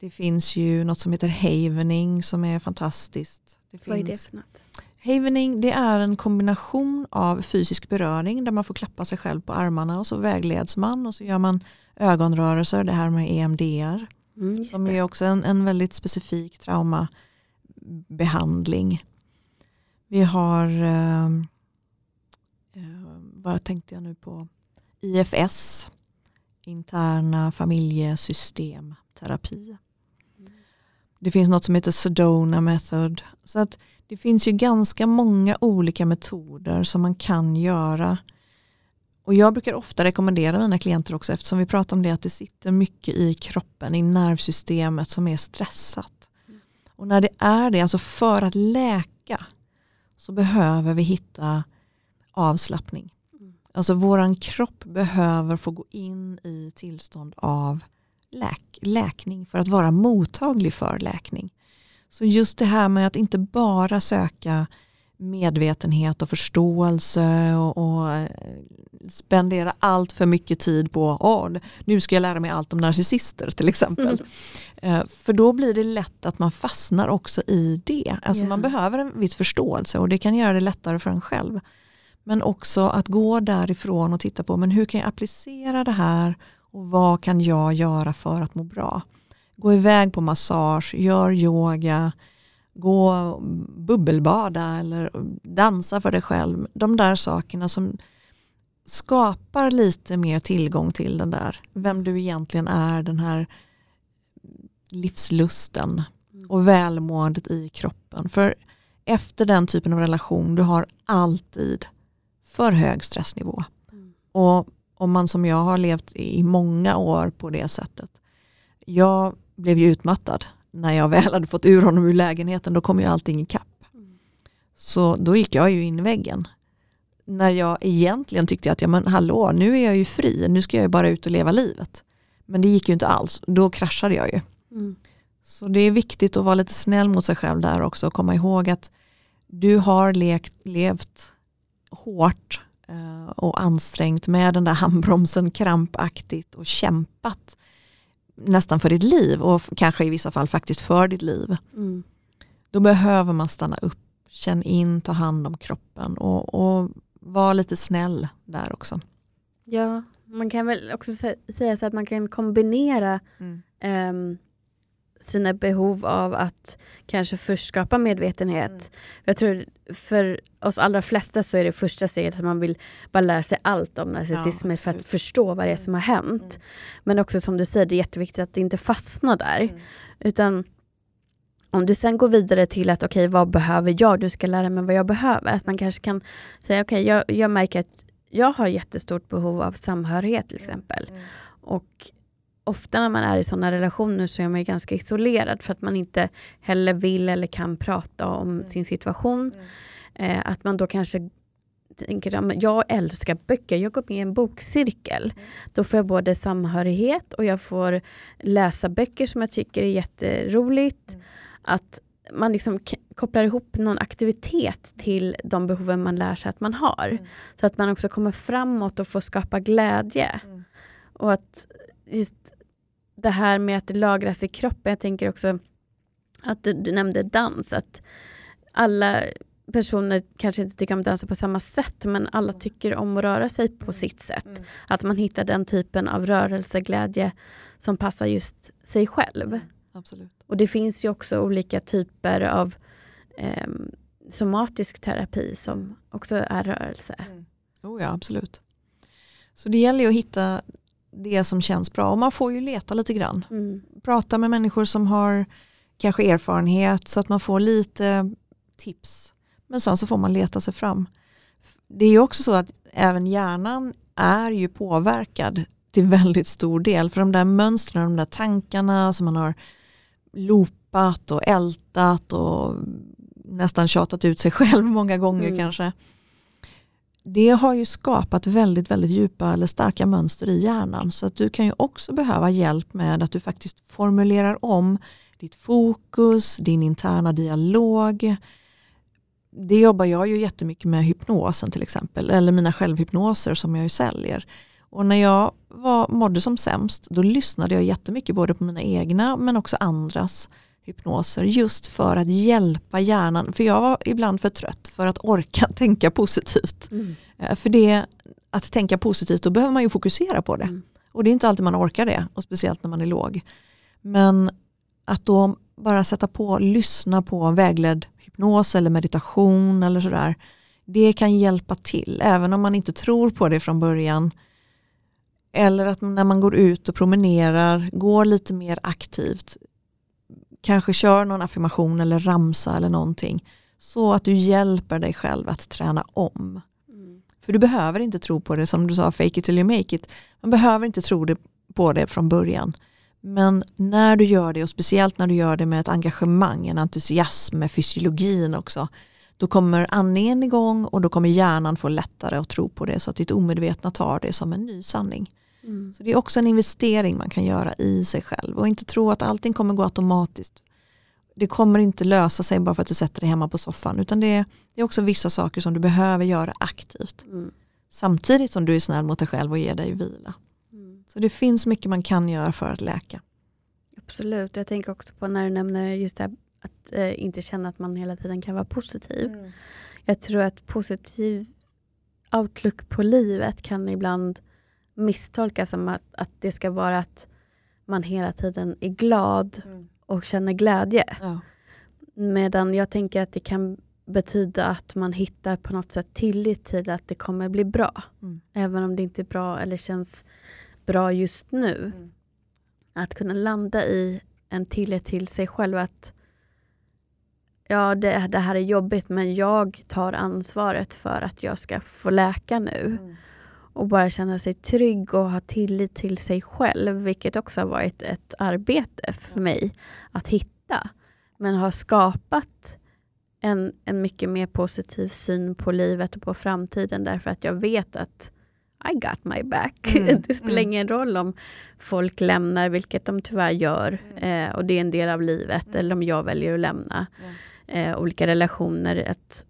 Det finns ju något som heter havening som är fantastiskt. Det Vad är det för något? Havening det är en kombination av fysisk beröring där man får klappa sig själv på armarna och så vägleds man och så gör man ögonrörelser, det här med EMDR. Mm, som är också en, en väldigt specifik trauma behandling. Vi har, eh, vad tänkte jag nu på, IFS, interna familjesystemterapi. Det finns något som heter Sedona method. Så att det finns ju ganska många olika metoder som man kan göra. Och jag brukar ofta rekommendera mina klienter också eftersom vi pratar om det att det sitter mycket i kroppen, i nervsystemet som är stressat. Och när det är det, alltså för att läka, så behöver vi hitta avslappning. Alltså våran kropp behöver få gå in i tillstånd av läk läkning för att vara mottaglig för läkning. Så just det här med att inte bara söka medvetenhet och förståelse och, och eh, spendera allt för mycket tid på oh, nu ska jag lära mig allt om narcissister till exempel. Mm. För då blir det lätt att man fastnar också i det. Alltså yeah. Man behöver en viss förståelse och det kan göra det lättare för en själv. Men också att gå därifrån och titta på men hur kan jag applicera det här och vad kan jag göra för att må bra. Gå iväg på massage, gör yoga, gå bubbelbada eller dansa för dig själv. De där sakerna som, skapar lite mer tillgång till den där, vem du egentligen är, den här livslusten och välmåendet i kroppen. För efter den typen av relation, du har alltid för hög stressnivå. Mm. Och om man som jag har levt i många år på det sättet, jag blev ju utmattad när jag väl hade fått ur honom ur lägenheten, då kom ju allting ikapp. Mm. Så då gick jag ju in i väggen. När jag egentligen tyckte att, ja men hallå, nu är jag ju fri, nu ska jag ju bara ut och leva livet. Men det gick ju inte alls, då kraschade jag ju. Mm. Så det är viktigt att vara lite snäll mot sig själv där också och komma ihåg att du har lekt, levt hårt eh, och ansträngt med den där handbromsen krampaktigt och kämpat nästan för ditt liv och kanske i vissa fall faktiskt för ditt liv. Mm. Då behöver man stanna upp, känn in, ta hand om kroppen och, och vara lite snäll där också. Ja, man kan väl också sä- säga så att man kan kombinera Mm. ehm, sina behov av att kanske först skapa medvetenhet. Mm. Jag tror för oss allra flesta så är det första steget att man vill bara lära sig allt om narcissism Ja, för att förstå vad det är som har hänt. Mm. Men också som du säger, det är jätteviktigt att inte fastna där. Mm. Utan om du sen går vidare till att okej, vad behöver jag? Du ska lära mig vad jag behöver. Att man kanske kan säga okej, jag, jag märker att jag har jättestort behov av samhörighet till exempel. Mm. Och ofta när man är i sådana relationer så är man ju ganska isolerad för att man inte heller vill eller kan prata om Mm. sin situation. Mm. Eh, att man då kanske tänker jag älskar böcker, jag går med i en bokcirkel. Mm. Då får jag både samhörighet och jag får läsa böcker som jag tycker är jätteroligt. Mm. Att man liksom kopplar ihop någon aktivitet till de behoven man lär sig att man har. Mm. Så att man också kommer framåt och får skapa glädje. Mm. Och att just det här med att det lagras i kroppen, jag tänker också att du, du nämnde dans, att alla personer kanske inte tycker om att dansa på samma sätt, men alla tycker om att röra sig på Mm. sitt sätt. Mm. Att man hittar den typen av rörelseglädje som passar just sig själv. Absolut. Och det finns ju också olika typer av ehm, somatisk terapi som också är rörelse. Mm. Oh ja, absolut. Så det gäller ju att hitta det som känns bra och man får ju leta lite grann. Mm. Prata med människor som har kanske erfarenhet så att man får lite tips. Men sen så får man leta sig fram. Det är ju också så att även hjärnan är ju påverkad till [LAUGHS] väldigt stor del. För de där mönstren, de där tankarna som man har loopat och ältat och nästan tjatat ut sig [LAUGHS] själv många gånger Mm. kanske. Det har ju skapat väldigt, väldigt djupa eller starka mönster i hjärnan. Så att du kan ju också behöva hjälp med att du faktiskt formulerar om ditt fokus, din interna dialog. Det jobbar jag ju jättemycket med hypnosen till exempel, eller mina självhypnoser som jag ju säljer. Och när jag var, mådde som sämst, då lyssnade jag jättemycket både på mina egna men också andras hypnoser just för att hjälpa hjärnan. För jag var ibland för trött för att orka [LAUGHS] tänka positivt. Mm. Eh, För det, att tänka positivt, då behöver man ju fokusera på det. Mm. Och det är inte alltid man orkar det, och speciellt när man är låg. Men att då bara sätta på, lyssna på vägledd hypnos eller meditation eller sådär. Det kan hjälpa till, även om man inte tror på det från början. Eller att när man går ut och promenerar, går lite mer aktivt. Kanske kör någon affirmation eller ramsa eller någonting. Så att du hjälper dig själv att träna om. Mm. För du behöver inte tro på det som du sa, fake it till you make it. Man behöver inte tro det, på det från början. Men när du gör det och speciellt när du gör det med ett engagemang, en entusiasm med fysiologin också. Då kommer andningen igång och då kommer hjärnan få lättare att tro på det så att ditt omedvetna tar det som en ny sanning. Mm. Så det är också en investering man kan göra i sig själv och inte tro att allting kommer gå automatiskt. Det kommer inte lösa sig bara för att du sätter dig hemma på soffan utan det är, det är också vissa saker som du behöver göra aktivt. Mm. Samtidigt som du är snäll mot dig själv och ger dig vila. Mm. Så det finns mycket man kan göra för att läka. Absolut, jag tänker också på när du nämner just det här att eh, inte känna att man hela tiden kan vara positiv. Jag tror att positiv outlook på livet kan ibland misstolkas som att, att det ska vara att man hela tiden är glad och känner glädje. Ja. Medan jag tänker att det kan betyda att man hittar på något sätt tillit till att det kommer bli bra. Mm. Även om det inte är bra eller känns bra just nu. Mm. Att kunna landa i en tillit till sig själv att ja, det, det här är jobbigt men jag tar ansvaret för att jag ska få läka nu. Mm. Och bara känna sig trygg och ha tillit till sig själv, vilket också har varit ett arbete för mig att hitta. Men har skapat en, en mycket mer positiv syn på livet och på framtiden därför att jag vet att I got my back. Mm, [LAUGHS] det spelar mm. ingen roll om folk lämnar, vilket de tyvärr gör. Eh, och det är en del av livet, Mm. eller om jag väljer att lämna eh, olika relationer. Att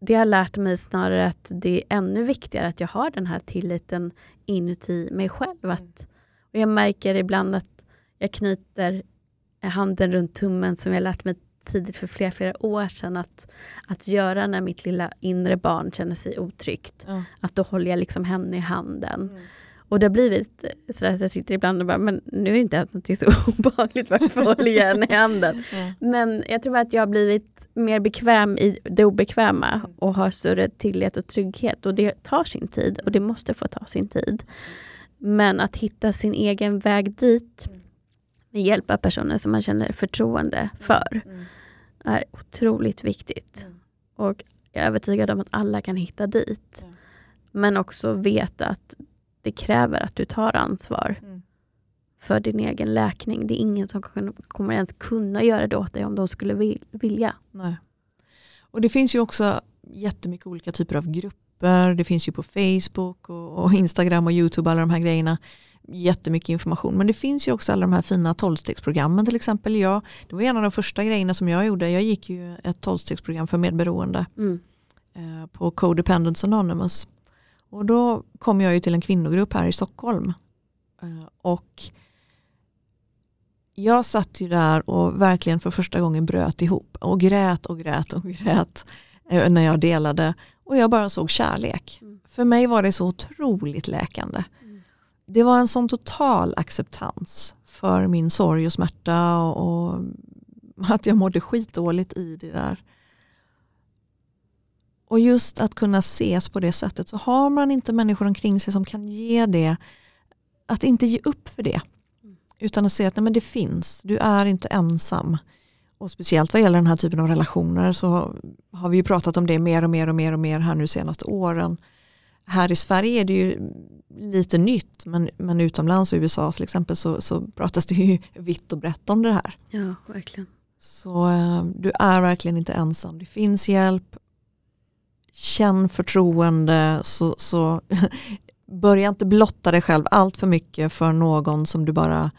det har lärt mig snarare att det är ännu viktigare att jag har den här tilliten inuti mig själv. Att, och jag märker ibland att jag knyter handen runt tummen som jag lärt mig tidigt för flera, flera år sedan att, att göra när mitt lilla inre barn känner sig otryggt. Ja. Att då håller jag liksom henne i handen. Mm. Och det har blivit sådär att jag sitter ibland och bara, men nu är det inte ens något så [LAUGHS] obehagligt, varför håller jag henne i handen? Ja. Men jag tror att jag har blivit mer bekväm i det obekväma Mm. och har större tillit och trygghet. Och det tar sin tid och det måste få ta sin tid. Men att hitta sin egen väg dit Mm. med hjälp av personer som man känner förtroende för Mm. är otroligt viktigt. Och jag är övertygad om att alla kan hitta dit. Men också veta att det kräver att du tar ansvar. För din egen läkning. Det är ingen som kommer- ens kunna göra det åt dig om de skulle vil- vilja. Nej. Och det finns ju också jättemycket olika typer av grupper. Det finns ju på Facebook och, och Instagram och YouTube alla de här grejerna. Jättemycket information. Men det finns ju också alla de här fina tolvstegsprogrammen till exempel. Jag, det var en av de första grejerna som jag gjorde. Jag gick ju ett tolvstegsprogram för medberoende Mm. eh, på Codependence Anonymous. Och då kom jag ju till en kvinnogrupp här i Stockholm. Eh, och jag satt ju där och verkligen för första gången bröt ihop och grät och grät och grät eh, när jag delade. Och jag bara såg kärlek. Mm. För mig var det så otroligt läkande. Mm. Det var en sån total acceptans för min sorg och smärta och, och att jag mådde skitdåligt i det där. Och just att kunna ses på det sättet så har man inte människor omkring sig som kan ge det, att inte ge upp för det. Utan att säga att nej, men det finns, du är inte ensam. Och speciellt vad gäller den här typen av relationer så har vi ju pratat om det mer och mer och mer och mer här nu senaste åren. Här i Sverige är det ju lite nytt men, men utomlands USA till exempel så, så pratas det ju vitt och brett om det här. Ja, verkligen. Så eh, du är verkligen inte ensam. Det finns hjälp. Känn förtroende. Så, så [LAUGHS] börja inte blotta dig själv allt för mycket för någon som du bara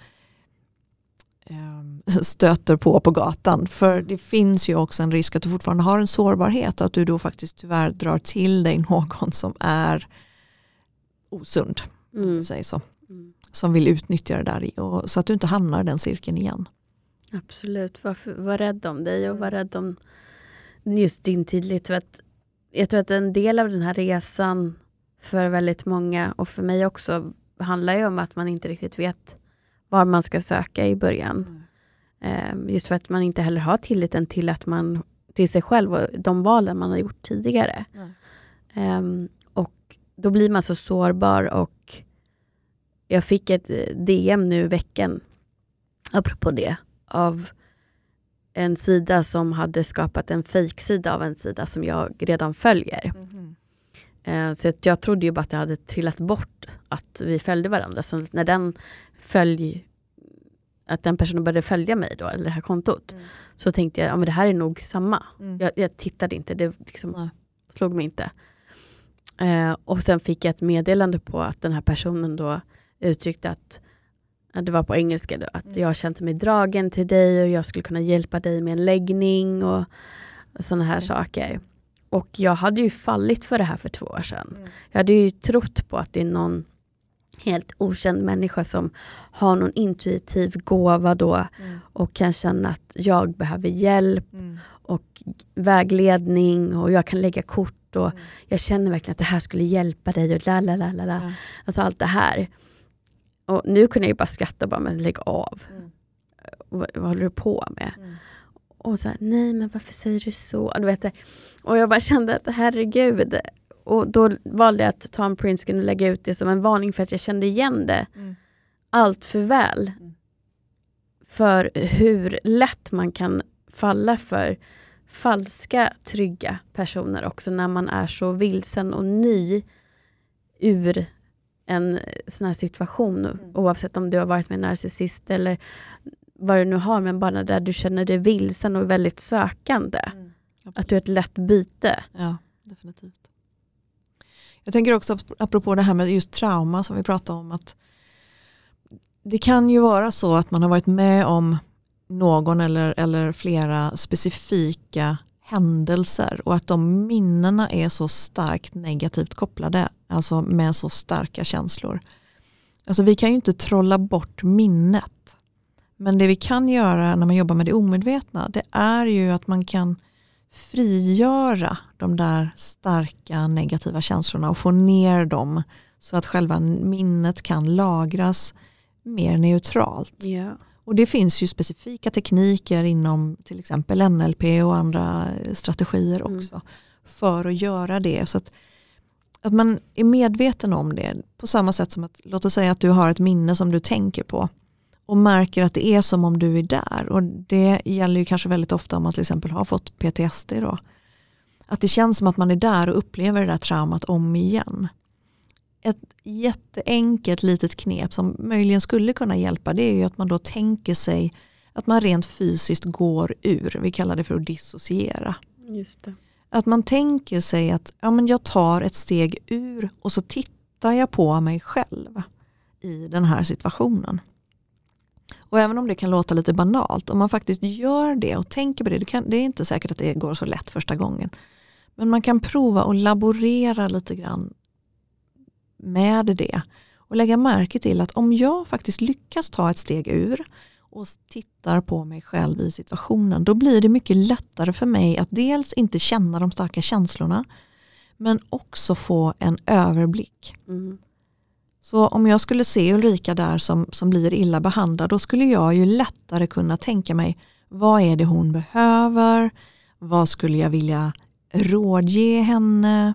[LAUGHS] stöter på på gatan. För det finns ju också en risk att du fortfarande har en sårbarhet och att du då faktiskt tyvärr drar till dig [LAUGHS] någon som är osund. Mm. säger så. Mm. Som vill utnyttja det där och, så att du inte hamnar i den cirkeln igen. Absolut. Var, var rädd om dig och var rädd om just din tillit. För att jag tror att en del av den här resan för väldigt många och för mig också handlar ju om att man inte riktigt vet var man ska söka i början. Eh, Just för att man inte heller har tilliten till, att man, till sig själv och de valen man har gjort tidigare. Ehm, och då blir man så sårbar och jag fick ett eh, DM nu i veckan, apropå det, av en sida som hade skapat en fejksida av en sida som jag redan följer. Eh, Så jag trodde ju bara att det hade trillat bort att vi följde varandra. Så när den följ, att den personen började följa mig då, eller det här kontot, Mm. så tänkte jag, ja men det här är nog samma. Mm. Jag, jag tittade inte, det liksom Nej. slog mig inte. Eh, och sen fick jag ett meddelande på att den här personen då uttryckte att, att det var på engelska då, att Mm. jag kände mig dragen till dig och jag skulle kunna hjälpa dig med en läggning och sådana här Mm. saker. Och jag hade ju fallit för det här för två år sedan. Mm. Jag hade ju trott på att det är någon helt okänd människa som har någon intuitiv gåva då Mm. och kan känna att jag behöver hjälp Mm. och vägledning och jag kan lägga kort och Mm. jag känner verkligen att det här skulle hjälpa dig och la la la la la. Alltså allt det här. Och nu kunde jag ju bara skratta bara, men lägg av. Mm. Vad, vad håller du på med? Mm. och så här, nej men varför säger du så? Du vet, och jag bara kände att herregud. Och då valde jag att ta en printscreen och lägga ut det som en varning för att jag kände igen det Mm. allt för väl. Mm. För hur lätt man kan falla för falska trygga personer också när man är så vilsen och ny ur en sån här situation. Mm. Oavsett om du har varit med en narcissist eller vad du nu har, men bara där du känner dig vilsen och väldigt sökande. Att du är ett lätt byte. Ja, definitivt. Jag tänker också apropå det här med just trauma som vi pratade om att det kan ju vara så att man har varit med om någon eller, eller flera specifika händelser och att de minnena är så starkt negativt kopplade, alltså med så starka känslor. Alltså vi kan ju inte trolla bort minnet. Men det vi kan göra när man jobbar med det omedvetna det är ju att man kan frigöra de där starka negativa känslorna och få ner dem så att själva minnet kan lagras mer neutralt. Ja. Och det finns ju specifika tekniker inom till exempel NLP och andra strategier Mm. också för att göra det. Så att, att man är medveten om det på samma sätt som att låt oss säga att du har ett minne som du tänker på och märker att det är som om du är där. Och det gäller ju kanske väldigt ofta om man till exempel har fått PTSD då. Att det känns som att man är där och upplever det där traumat om igen. Ett jätteenkelt litet knep som möjligen skulle kunna hjälpa det är ju att man då tänker sig att man rent fysiskt går ur. Vi kallar det för att dissociera. Just det. Att man tänker sig att ja, men jag tar ett steg ur och så tittar jag på mig själv i den här situationen. Och även om det kan låta lite banalt, om man faktiskt gör det och tänker på det, det, kan, det är inte säkert att det går så lätt första gången. Men man kan prova och laborera lite grann med det och lägga märke till att om jag faktiskt lyckas ta ett steg ur och tittar på mig själv i situationen, då blir det mycket lättare för mig att dels inte känna de starka känslorna, men också få en överblick. Mm. Så om jag skulle se Ulrika där som, som blir illa behandlad, då skulle jag ju lättare kunna tänka mig, vad är det hon behöver? Vad skulle jag vilja rådge henne?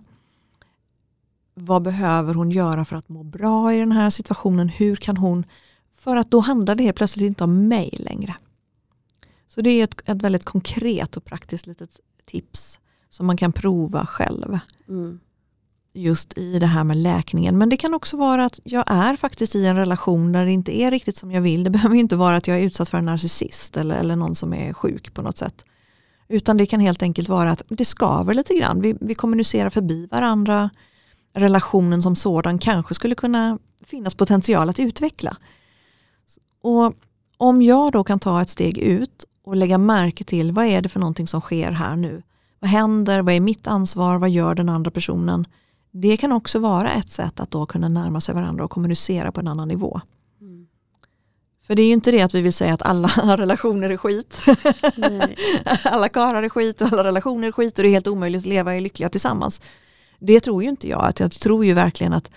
Vad behöver hon göra för att må bra i den här situationen? Hur kan hon, för att då handlar det helt plötsligt inte om mig längre. Så det är ett, ett väldigt konkret och praktiskt litet tips som man kan prova själv Mm just i det här med läkningen. Men det kan också vara att jag är faktiskt i en relation där det inte är riktigt som jag vill. Det [LAUGHS] behöver ju inte vara att jag är utsatt för en narcissist eller, eller någon som är sjuk på något sätt. Utan det kan helt enkelt vara att det skaver lite grann. Vi, vi kommunicerar förbi varandra. Relationen som sådan kanske skulle kunna finnas potential att utveckla. Och om jag då kan ta ett steg ut och lägga märke till vad är det för någonting som sker här nu. Vad händer? Vad är mitt ansvar? Vad gör den andra personen? Det kan också vara ett sätt att då kunna närma sig varandra och kommunicera på en annan nivå. Mm. För det är ju inte det att vi vill säga att alla [LAUGHS] relationer är skit. [LAUGHS] Alla karlar är skit och alla relationer är skit och det är helt omöjligt att leva i lyckliga tillsammans. Det tror ju inte jag. Jag tror ju verkligen att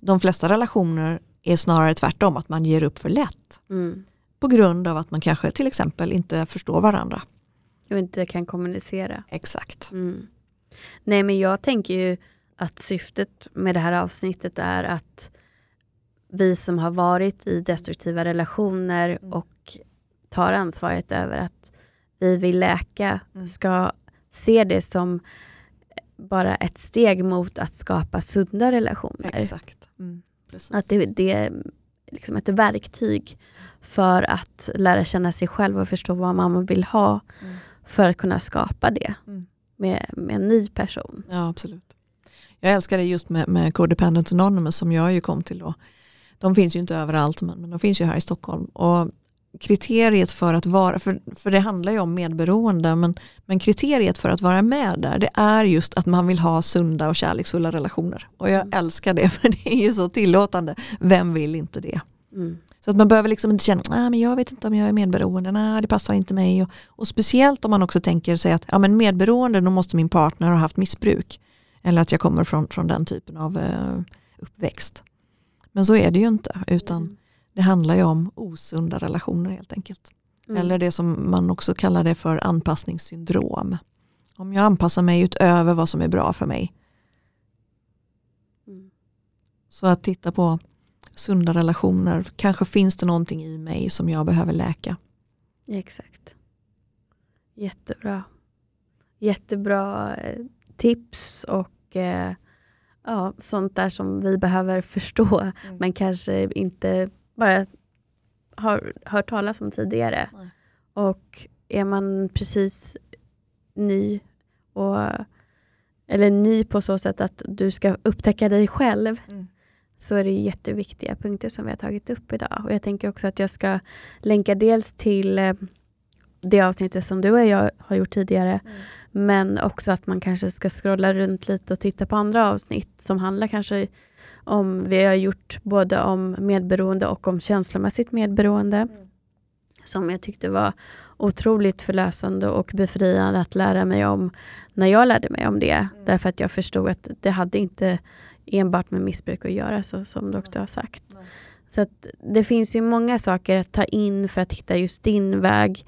de flesta relationer är snarare tvärtom, att man ger upp för lätt. Mm. På grund av att man kanske till exempel inte förstår varandra. Och inte kan kommunicera. Exakt. Mm. Nej men jag tänker ju att syftet med det här avsnittet är att vi som har varit i destruktiva relationer Mm. och tar ansvaret över att vi vill läka Mm. ska se det som bara ett steg mot att skapa sunda relationer. Exakt. Mm. Att det, det är liksom ett verktyg för att lära känna sig själv och förstå vad man vill ha Mm. för att kunna skapa det Mm. med, med en ny person. Ja, absolut. Jag älskar det just med, med Codependent Anonymous som jag ju kom till då. De finns ju inte överallt men, men de finns ju här i Stockholm. Och kriteriet för att vara, för, för det handlar ju om medberoende, men, men kriteriet för att vara med där det är just att man vill ha sunda och kärleksfulla relationer. Och jag Mm. älskar det [LAUGHS] för det är ju så tillåtande. Vem vill inte det? Mm. Så att man behöver liksom inte känna, ah, men jag vet inte om jag är medberoende, nej det passar inte mig. Och, och speciellt om man också tänker sig att ja, men medberoende, då måste min partner ha haft missbruk. Eller att jag kommer från, från den typen av eh, uppväxt. Men så är det ju inte, utan Mm. det handlar ju om osunda relationer helt enkelt. Mm. Eller det som man också kallar det för anpassningssyndrom. Om jag anpassar mig utöver vad som är bra för mig. Mm. Så att titta på sunda relationer. Kanske finns det någonting i mig som jag behöver läka. Exakt. Jättebra. Jättebra eh, tips och eh, ja, sånt där som vi behöver [LAUGHS] förstå mm. men kanske inte bara har hört talas om tidigare. Nej. Och är man precis ny, och, eller ny på så sätt att du ska upptäcka dig själv, mm. så är det jätteviktiga punkter som vi har tagit upp idag. Och Jag tänker också att jag ska länka dels till eh, det avsnittet som du och jag har gjort tidigare, mm. Men också att man kanske ska scrolla runt lite och titta på andra avsnitt som handlar kanske om, vi har gjort både om medberoende och om känslomässigt medberoende. Mm. Som jag tyckte var otroligt förlösande och befriande att lära mig om när jag lärde mig om det. Mm. Därför att jag förstod att det hade inte enbart med missbruk att göra, så som du också har sagt. Mm. Så att det finns ju många saker att ta in för att hitta just din väg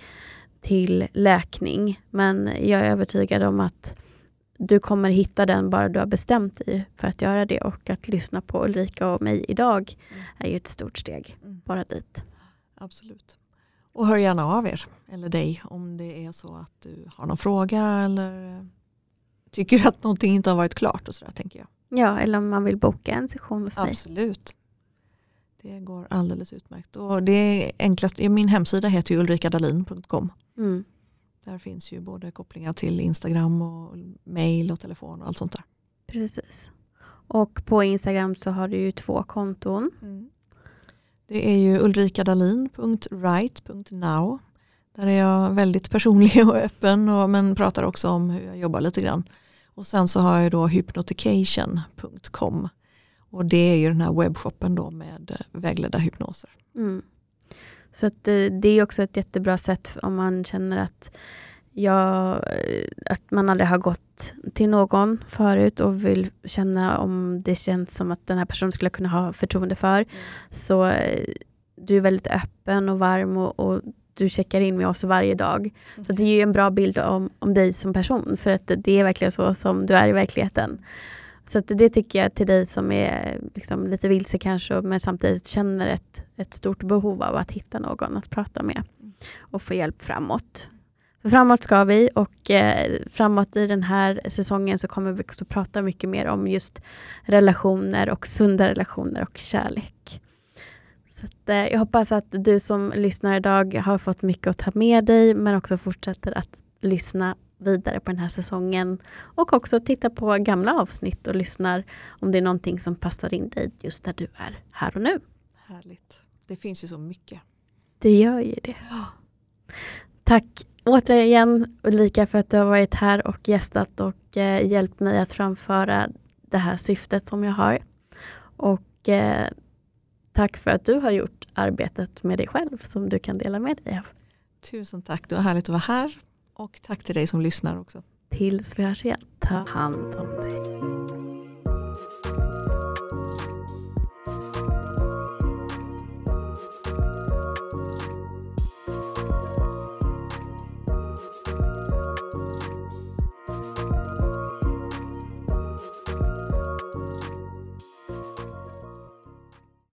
till läkning. Men jag är övertygad om att du kommer hitta den bara du har bestämt dig för att göra det och att lyssna på Ulrika och mig idag är ju ett stort steg mm. bara dit. Absolut. Och hör gärna av er eller dig om det är så att du har någon fråga eller tycker att någonting inte har varit klart och sådär tänker jag. Ja, eller om man vill boka en session hos dig. Absolut. Det går alldeles utmärkt. Och det är enklast, min hemsida heter ju ulrikadalin.com. Mm. Där finns ju både kopplingar till Instagram och mail och telefon och allt sånt där. Precis. Och på Instagram så har du ju två konton. Mm. Det är ju ulrikadalin.right.now. Där är jag väldigt personlig och öppen och, men pratar också om hur jag jobbar lite grann. Och sen så har jag då hypnotication.com. Och det är ju den här webbshoppen då med vägledda hypnoser. Mm. Så att eh, det är också ett jättebra sätt om man känner att, jag, eh, att man aldrig har gått till någon förut och vill känna om det känns som att den här personen skulle kunna ha förtroende för. Mm. Så eh, du är väldigt öppen och varm och, och du checkar in med oss varje dag. Mm. Så det ger en bra bild om, om dig som person för att det är verkligen så som du är i verkligheten. Så det tycker jag till dig som är liksom lite vilse kanske men samtidigt känner ett, ett stort behov av att hitta någon att prata med och få hjälp framåt. För framåt ska vi och eh, framåt i den här säsongen så kommer vi också prata mycket mer om just relationer och sunda relationer och kärlek. Så att, eh, jag hoppas att du som lyssnar idag har fått mycket att ta med dig men också fortsätter att lyssna vidare på den här säsongen och också titta på gamla avsnitt och lyssnar om det är någonting som passar in dig just där du är här och nu. Härligt. Det finns ju så mycket. Det gör ju det. Tack återigen Ulrika för att du har varit här och gästat och eh, hjälpt mig att framföra det här syftet som jag har. Och eh, tack för att du har gjort arbetet med dig själv som du kan dela med dig av. Tusen tack, det var härligt att vara här och tack till dig som lyssnar också. Tills vi hörs igen, ta hand om dig.